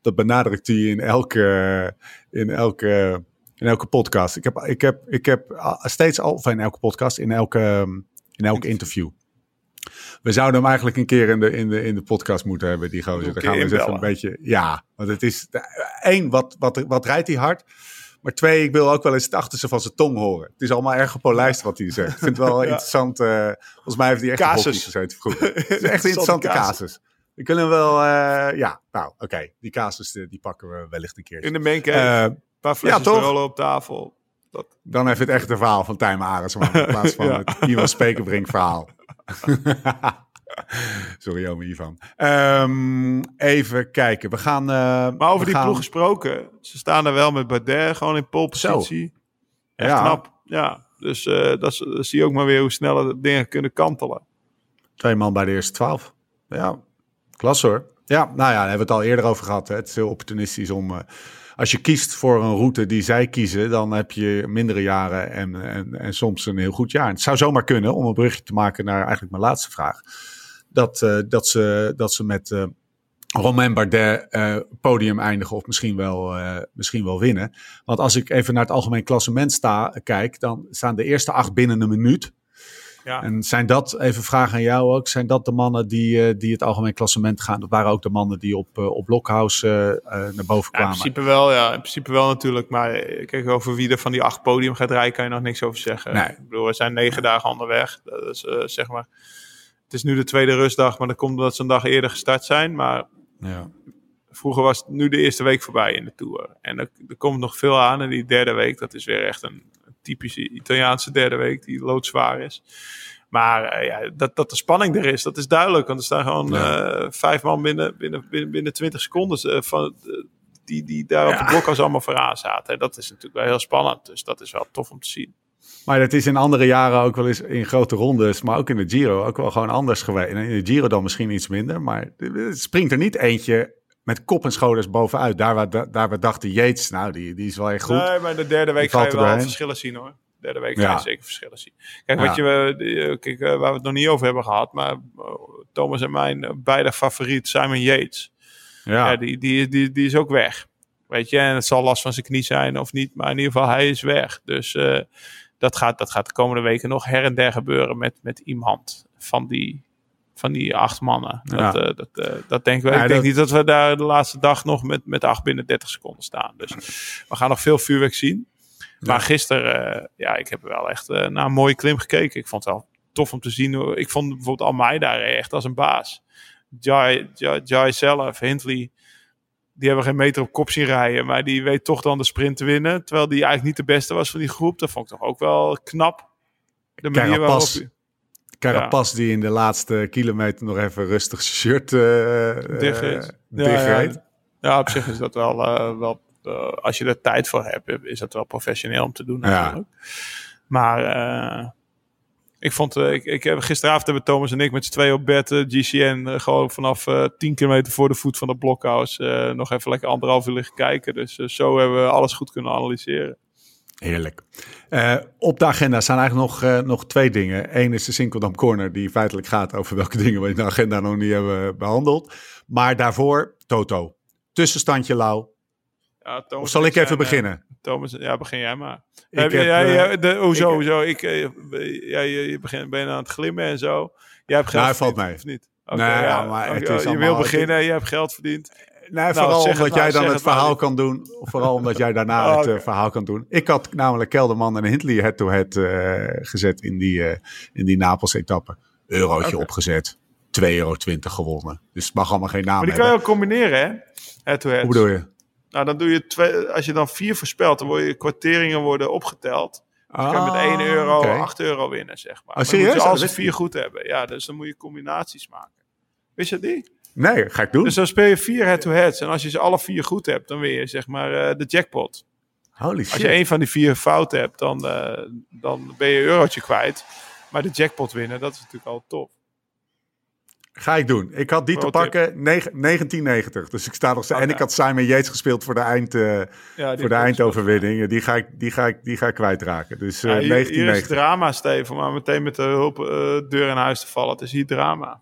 dat benadrukt hij in elke, in elke, in elke podcast. Ik heb, ik heb, ik heb steeds al, in elke podcast, in elke, in elk interview. We zouden hem eigenlijk een keer in de, in de, in de podcast moeten hebben, die gozer. Dan gaan we eens even een beetje. Ja, want het is. één, wat, wat, wat rijdt hij hard? Maar twee, ik wil ook wel eens het achterste van zijn tong horen. Het is allemaal erg gepolijst wat hij zegt. Ik vind het wel interessant. eh, volgens mij heeft hij echt Casus. gezeten vroeger. Het is echt een Interessante casus. We kunnen wel, eh, ja, nou oké. Die casus eh, die pakken we wellicht een keer. In de Eh, een paar flesjes ja, op tafel. Dat, dan even het echte verhaal van Tijmen Arendsman. In plaats van Ja. het Ivan Spekerbrink verhaal. Sorry, ome Ivan. Ehm, even kijken. We gaan... eh, maar over die gaan- ploeg gesproken. Ze staan er wel met Bardet gewoon in polepositie. Echt Ja. knap. Ja, dus eh, dat, zie je ook maar weer hoe snel dingen kunnen kantelen. Twee man bij de eerste twaalf. Ja, klas hoor. Ja, nou ja, daar hebben we het al eerder over gehad. Hè. Het is heel opportunistisch om... eh, als je kiest voor een route die zij kiezen, dan heb je mindere jaren en, en, en soms een heel goed jaar. Het zou zomaar kunnen, om een brugje te maken naar eigenlijk mijn laatste vraag, dat, eh, dat, ze, dat ze met eh Romain Bardet eh, podium eindigen of misschien wel, misschien wel winnen. Want als ik even naar het algemeen klassement sta, kijk, dan staan de eerste acht binnen een minuut. Ja. En zijn dat, even vragen aan jou ook, zijn dat de mannen die, eh, die het algemeen klassement gaan? Dat waren ook de mannen die op, eh, op Blockhouse eh, naar boven Ja, in kwamen. principe wel, ja. In principe wel natuurlijk. Maar kijk, over wie er van die acht podium gaat rijden, kan je nog niks over zeggen. Nee. Ik bedoel, we zijn negen dagen onderweg. Dat is, zeg maar... Het is nu de tweede rustdag, maar dat komt omdat ze een dag eerder gestart zijn. Maar ja. vroeger was het nu de eerste week voorbij in de Tour. En er, er komt nog veel aan. En die derde week, dat is weer echt een typische Italiaanse derde week die loodzwaar is. Maar eh, ja, dat, dat de spanning er is, dat is duidelijk. Want er staan gewoon Ja. eh, vijf man binnen, binnen, binnen, binnen 20 seconden eh, van, die, die daar op de blokhuis allemaal vooraan zaten. En dat is natuurlijk wel heel spannend. Dus dat is wel tof om te zien. Maar dat is in andere jaren ook wel eens in grote rondes, maar ook in de Giro ook wel gewoon anders geweest. En in de Giro dan misschien iets minder, maar het springt er niet eentje met kop en schouders bovenuit. Daar waar, daar waar dachten Yates, nou die, die is wel echt goed. Nee, maar de derde week ga je wel doorheen. verschillen zien hoor. De derde week ga Ja. je zeker verschillen zien. Kijk, Ja. wat je, eh, eh, kijk eh, waar we het nog niet over hebben gehad, maar Thomas en mijn beide favoriet Simon Yates. Ja. ja. die, die, die, die is ook weg. Weet je, en het zal last van zijn knie zijn of niet, maar in ieder geval hij is weg. Dus dat, gaat, dat gaat de komende weken nog her en der gebeuren met, met iemand van die, van die acht mannen. Dat, eh, dat, eh, dat denken we. Ja, ik denk dat- niet dat we daar de laatste dag nog met, met acht binnen 30 seconden staan. Dus we gaan nog veel vuurwerk zien. Maar gisteren, eh, ja, ik heb wel echt naar een mooie klim gekeken. Ik vond het wel tof om te zien. hoe- Ik vond bijvoorbeeld Almeida echt als een baas. Jai, Jai, Jai zelf, Hindley, die hebben geen meter op kop zien rijden. Maar die weet toch dan de sprint te winnen. Terwijl die eigenlijk niet de beste was van die groep. Dat vond ik toch ook wel knap. De manier waarop... hij- Carapaz die in de laatste kilometer nog even rustig zijn shirt Dicht is. Ja, ja. Ja, op zich is dat wel, eh, wel als je er tijd voor hebt, is dat wel professioneel om te doen Ja. natuurlijk. Maar ik vond, ik, ik heb, gisteravond hebben Thomas en ik met z'n tweeën op bed, GCN, gewoon vanaf eh 10 kilometer voor de voet van het blokhuis, eh, nog even lekker anderhalf uur liggen kijken. Dus zo hebben we alles goed kunnen analyseren. Heerlijk. Eh, op de agenda staan eigenlijk nog, eh, nog twee dingen. Eén is de Sinkeldam Corner, die feitelijk gaat over welke dingen we in de agenda nog niet hebben behandeld. Maar daarvoor, Toto. Tussenstandje Lau. Ja, Thomas Of zal ik even zijn, eh, beginnen? Thomas, ja, begin jij maar. Ik heb, de, hoezo, ik- hoezo? Ik, ja, je, je begint, ben je aan het glimmen en zo. Jij hebt geld Nou, valt. Of niet? Nee, ja, maar het is je wil beginnen, je hebt geld verdiend. Nee, vooral zeg het omdat jij dan het verhaal kan doen. Of vooral omdat jij daarna Oh, het eh, verhaal kan doen. Ik had namelijk Kelderman en Hindley head-to-head eh, gezet in die, eh, in die Napels-etappe. Eurootje Oké. opgezet. 2,20 euro gewonnen. Dus het mag allemaal geen naam Maar die kan je ook combineren, hè? Head head. Hoe bedoel je? Nou, dan doe je twee, als je dan vier voorspelt, dan worden je kwarteringen worden opgeteld. Dus je kan met 1 euro Ah, oké. 8 euro winnen, zeg maar. Moet je als dat ze wist ik vier goed hebben. Ja, dus dan moet je combinaties maken. Wist je niet? Nee, ga ik doen. Dus dan speel je vier head-to-heads. En als je ze alle vier goed hebt, dan win je zeg maar eh, de jackpot. Holy shit. Als je één van die vier fout hebt, dan, eh, dan ben je een eurotje kwijt. Maar de jackpot winnen, dat is natuurlijk al tof. Ga ik doen. Ik had die te tip. pakken negen- 1990. Dus ik sta nog steeds. En ik had Simon Yates gespeeld voor de, eind, eh, Ja, voor de eindoverwinning. Die ga ik, die ga ik, die ga ik kwijtraken. Dus eh Ja, hier, hier is 1990. drama, Steven, maar meteen met de hulp deur in huis te vallen. Het is hier drama.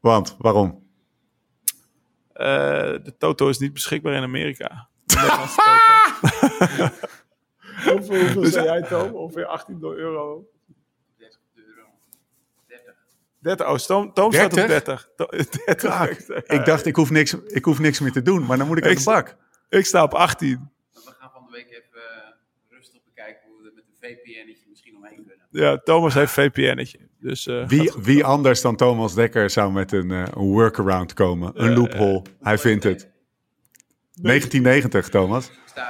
Want, waarom? Eh, de Toto is niet beschikbaar in Amerika. De Nederlandse Toto. hoeveel hoeveel Dus- zei jij, Toom? Ongeveer 18 euro. 30 euro. 30. 30. Oh, Toom, Toom staat op 30? 30. To- 30. Ik dacht, ik hoef, niks, ik hoef niks meer te doen. Maar dan moet ik uit Ik de bak. Ik sta op 18. We gaan van de week even eh, rustig bekijken hoe we er met een VPN'tje misschien omheen kunnen. Ja, Thomas heeft VPN'tje. Dus, eh, Wie, wie anders dan Thomas Dekker zou met een, eh, een workaround komen? Een loophole. Hij vindt het. 1990, Thomas. Eh.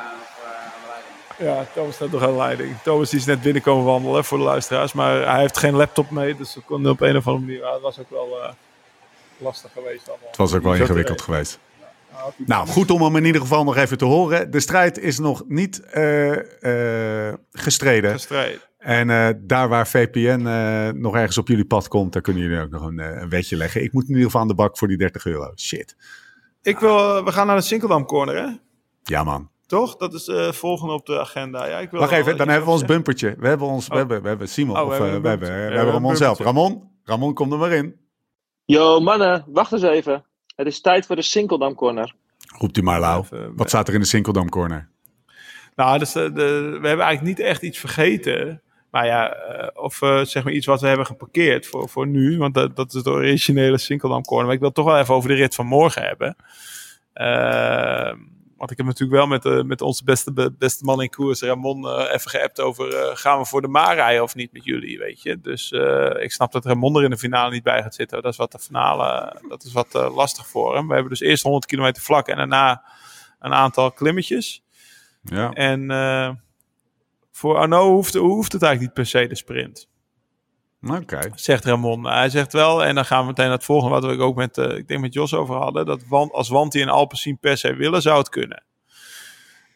Ja, Thomas staat nog aan de leiding. Thomas die is net binnenkomen wandelen voor de luisteraars. Maar hij heeft geen laptop mee. Dus we konden op een of andere manier... Het was ook wel eh, lastig geweest allemaal. Het was ook wel ingewikkeld geweest. Ja, hij- Nou, goed om hem in ieder geval nog even te horen. De strijd is nog niet eh, eh, gestreden. Gestreden. En eh, daar waar VPN eh, nog ergens op jullie pad komt, daar kunnen jullie ook nog een, eh, een wetje leggen. Ik moet in ieder geval aan de bak voor die 30 euro. Shit. Ik wil... we gaan naar de Sinkeldam Corner, hè? Ja, man. Toch? Dat is eh volgende op de agenda. Ja, ik wil Wacht even, dan hebben we ons bumpertje. We hebben, ons, we Oh. hebben, we hebben Simon. Oh, we of, hebben we hebben, we we Ramon zelf. Ramon, Ramon, kom er maar in. Yo mannen, wacht eens even. Het is tijd voor de Sinkeldam Corner. Roept u maar, Lau. Wat staat er in de Sinkeldam Corner? Nou, dus de, de- we hebben eigenlijk niet echt iets vergeten. Maar ja, eh, of eh, zeg maar iets wat we hebben geparkeerd voor, voor nu. Want dat, dat is de originele Sinkeldam Corner. Maar ik wil het toch wel even over de rit van morgen hebben. Eh, want ik heb natuurlijk wel met, eh, met onze beste, be- beste man in koers, Ramon, even geappt over... gaan we voor de Maar rijden of niet met jullie, weet je. Dus ik snap dat Ramon er in de finale niet bij gaat zitten. Dat is wat de finale, dat is wat lastig voor hem. We hebben dus eerst 100 kilometer vlak en daarna een aantal klimmetjes. Ja. En voor Arno hoeft, hoeft het eigenlijk niet per se de sprint, Oké. zegt Ramon. Hij zegt wel, en dan gaan we meteen naar het volgende, wat we ook met, eh, ik denk met Jos over hadden, dat Wan- als Wanty en Alpecin per se willen, zou het kunnen.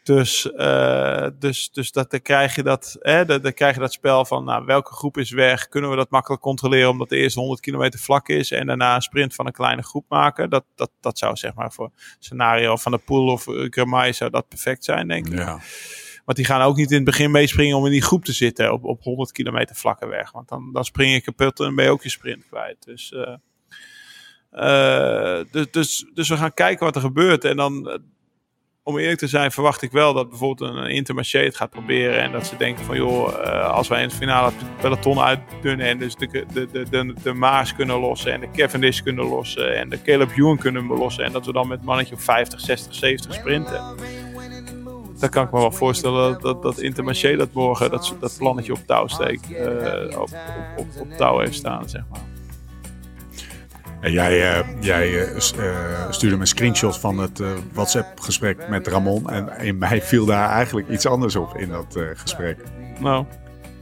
Dus, eh, dus, dus dat, dan, krijg je dat, hè, dan, dan krijg je dat spel van nou, welke groep is weg. Kunnen we dat makkelijk controleren omdat de eerste 100 kilometer vlak is. En daarna een sprint van een kleine groep maken. Dat, dat, dat zou zeg maar voor scenario van de Poel of uh, Gramai zou dat perfect zijn denk ik. Ja. Want die gaan ook niet in het begin meespringen om in die groep te zitten op, op 100 kilometer vlakke weg. Want dan, dan spring je kapot en ben je ook je sprint kwijt. Dus, eh, eh, dus, dus, dus we gaan kijken wat er gebeurt. En dan, eh, om eerlijk te zijn, verwacht ik wel dat bijvoorbeeld een Intermarché het gaat proberen. En dat ze denken van, joh, als wij in het finale het peloton uitdunnen en dus de, de, de, de, de Maas kunnen lossen en de Cavendish kunnen lossen en de Caleb Ewan kunnen belossen. En dat we dan met mannetje op 50, 60, 70 sprinten. Dan kan ik me wel voorstellen dat, dat, dat Intermarché dat morgen dat, dat plannetje op touw steekt. eh, op, op, op, op touw heeft staan, zeg maar. En jij, eh, jij eh, stuurde me screenshots van het WhatsApp-gesprek met Ramon. En in mij viel daar eigenlijk iets anders op in dat gesprek. Nou,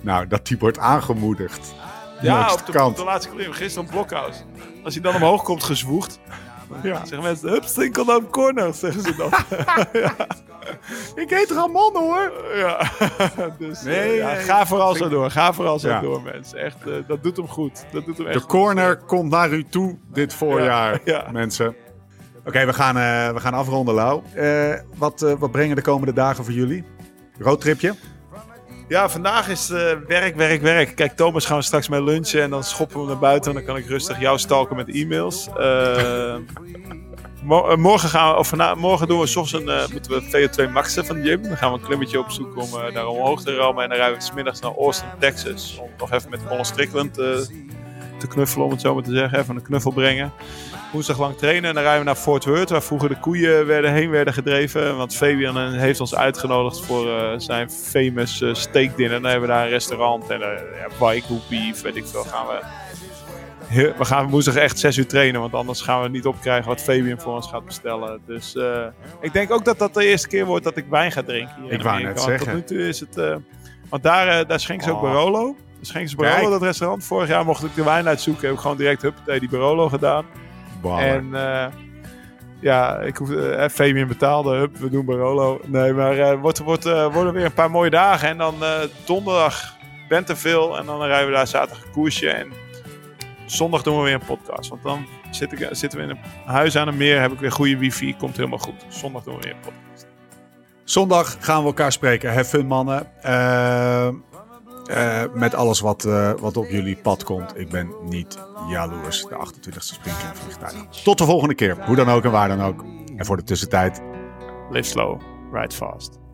Nou, dat die wordt aangemoedigd. ja, op de, kant. op de laatste klim, gisteren op Blokhuis. Als hij dan omhoog komt gezwoegd, Ja. zeggen mensen, hup, Sinkeldam corner, zeggen ze dan. Ik heet Ramon hoor. ja, dus Nee, eh, ja, nee. ga vooral zo door, ga vooral zo Ja. door mensen. Echt, eh, dat doet hem goed. Dat doet hem echt De goed. corner komt naar u toe dit voorjaar, Ja, ja. mensen. Oké, we, gaan, eh, we gaan afronden, Lau. Eh, wat, eh, wat brengen de komende dagen voor jullie? Roadtripje? Ja, vandaag is eh, werk, werk, werk. Kijk, Thomas gaan we straks mee lunchen en dan schoppen we naar buiten. En dan kan ik rustig jou stalken met e-mails. Eh, eh, morgen, gaan we, of morgen doen we soms een, moeten we VO2 maxen van gym. Dan gaan we een klimmetje opzoeken om daar omhoog te rammen. En dan rijden we 's middags naar Austin, Texas. Om nog even met Colin Strickland te knuffelen, om het zo maar te zeggen. Even een knuffel brengen. Woensdag lang trainen en dan rijden we naar Fort Worth, waar vroeger de koeien werden, heen werden gedreven. Want Fabian eh, heeft ons uitgenodigd voor eh, zijn famous eh, steak dinner. Dan hebben we daar een restaurant en uh, ja, bike, beef, weet ik veel. Gaan we, heel- we gaan woensdag echt 6 uur trainen, want anders gaan we niet opkrijgen wat Fabian voor ons gaat bestellen. Dus ik denk ook dat dat de eerste keer wordt dat ik wijn ga drinken. hier Ik wou net zeggen. Tot nu toe is het... want daar, daar schenken ze ook Oh. Barolo. Schenken ze Kijk. Barolo, dat restaurant. Vorig jaar mocht ik de wijn uitzoeken. Heb ik gewoon direct huppatee die Barolo gedaan. Baller. En eh, ja, ik hoef, Fabian betaalde, hup, we doen Barolo. Nee, maar wordt, wordt, worden weer een paar mooie dagen. En dan donderdag Bentonville en dan rijden we daar zaterdag een koersje. En zondag doen we weer een podcast. Want dan zit ik, zitten we in een huis aan een meer, heb ik weer goede wifi, komt helemaal goed. Zondag doen we weer een podcast. Zondag gaan we elkaar spreken. Have fun, mannen. Eh, met alles wat, eh, wat op jullie pad komt. Ik ben niet jaloers. De 28e Springtime vliegtuig. Tot de volgende keer. Hoe dan ook en waar dan ook. En voor de tussentijd. Live slow, ride fast.